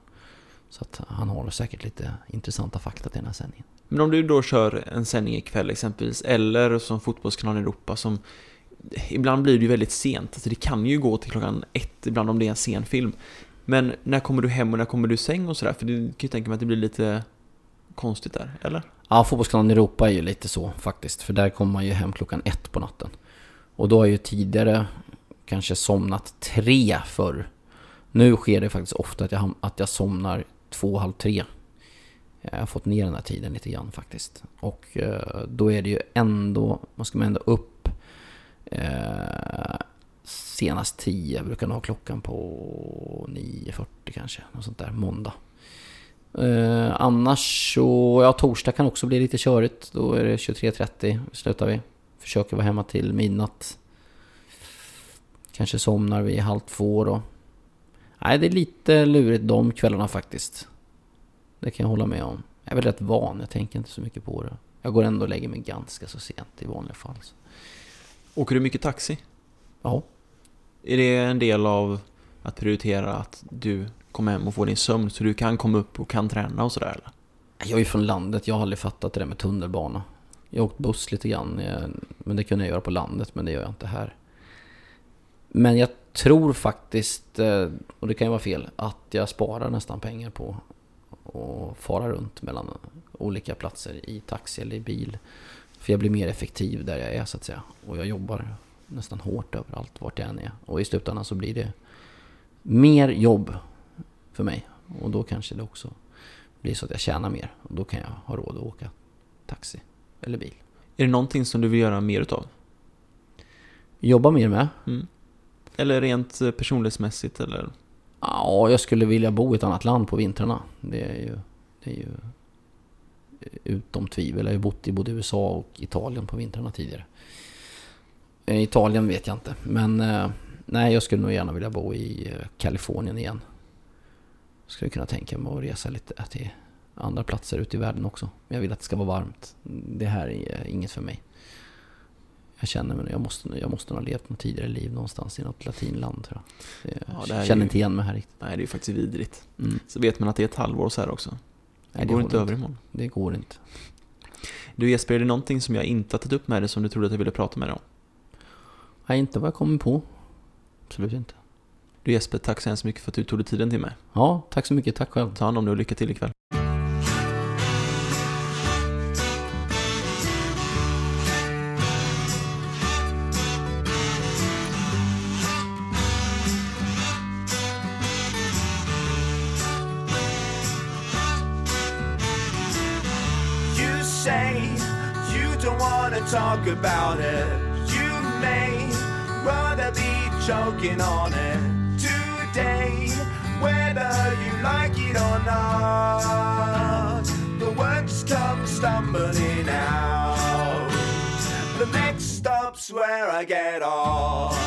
Så att han har säkert lite intressanta fakta till den här sändningen. Men om du då kör en sändning ikväll exempelvis, eller som Fotbollskanalen Europa som Ibland blir det ju väldigt sent, alltså det kan ju gå till klockan ett ibland om det är en sen film. Men när kommer du hem och när kommer du i säng och sådär? För du kan ju tänka mig att det blir lite konstigt där, eller? Ja, Fotbollskanalen Europa är ju lite så faktiskt. För där kommer man ju hem klockan ett på natten. Och då har jag ju tidigare kanske somnat tre förr. Nu sker det faktiskt ofta att jag, att jag somnar två, halv tre. Jag har fått ner den här tiden lite grann faktiskt. Och eh, då är det ju ändå, man ska man ändå upp eh, senast 10. Jag brukar nog ha klockan på 9.40 kanske. Något sånt där, måndag. Eh, annars så, ja torsdag kan också bli lite körigt. Då är det 23.30 slutar vi. Försöker vara hemma till midnatt. Kanske somnar vi halv två då. Nej, det är lite lurigt de kvällarna faktiskt. Det kan jag hålla med om. Jag är väl rätt van, jag tänker inte så mycket på det. Jag går ändå och lägger mig ganska så sent i vanliga fall. Så. Åker du mycket taxi? Ja. Är det en del av att prioritera att du kommer hem och får din sömn så du kan komma upp och kan träna och sådär eller? Jag är ju från landet, jag har aldrig fattat det där med tunnelbana. Jag har åkt buss lite grann, eh, men det kunde jag göra på landet, men det gör jag inte här. Men jag tror faktiskt, eh, och det kan ju vara fel, att jag sparar nästan pengar på att fara runt mellan olika platser i taxi eller i bil. För jag blir mer effektiv där jag är så att säga. Och jag jobbar nästan hårt överallt vart jag än är. Och i slutändan så blir det mer jobb för mig. Och då kanske det också blir så att jag tjänar mer. Och då kan jag ha råd att åka taxi eller bil. Är det någonting som du vill göra mer utav? Jobba mer med? Mm. Eller rent eh, personlighetsmässigt eller? Ja, jag skulle vilja bo i ett annat land på vintrarna. Det är ju, det är ju utom tvivel. Jag har ju bott i både USA och Italien på vintrarna tidigare. Eh, Italien vet jag inte, men eh, nej, jag skulle nog gärna vilja bo i eh, Kalifornien igen. Skulle kunna tänka mig att resa lite till andra platser ute i världen också. Men jag vill att det ska vara varmt. Det här är inget för mig. Jag känner mig, jag måste, jag måste ha levt något tidigare liv någonstans i något latinland tror jag. Jag Ja, känner ju- inte igen mig här riktigt. Nej, det är ju faktiskt vidrigt. Mm. Så vet man att det är ett halvår så här också. Det Nej, går håller inte över imorgon. Det går inte. Du Jesper, är det någonting som jag inte har tagit upp med dig som du trodde att jag ville prata med dig om? Nej, inte vad jag kommer på. Absolut inte. Du Jesper, tack så hemskt mycket för att du tog dig tiden till mig. Ja, tack så mycket. Tack själv. Ta hand om dig och lycka till ikväll. Choking on it today, whether you like it or not. The words come stumbling out. The next stop's where I get off.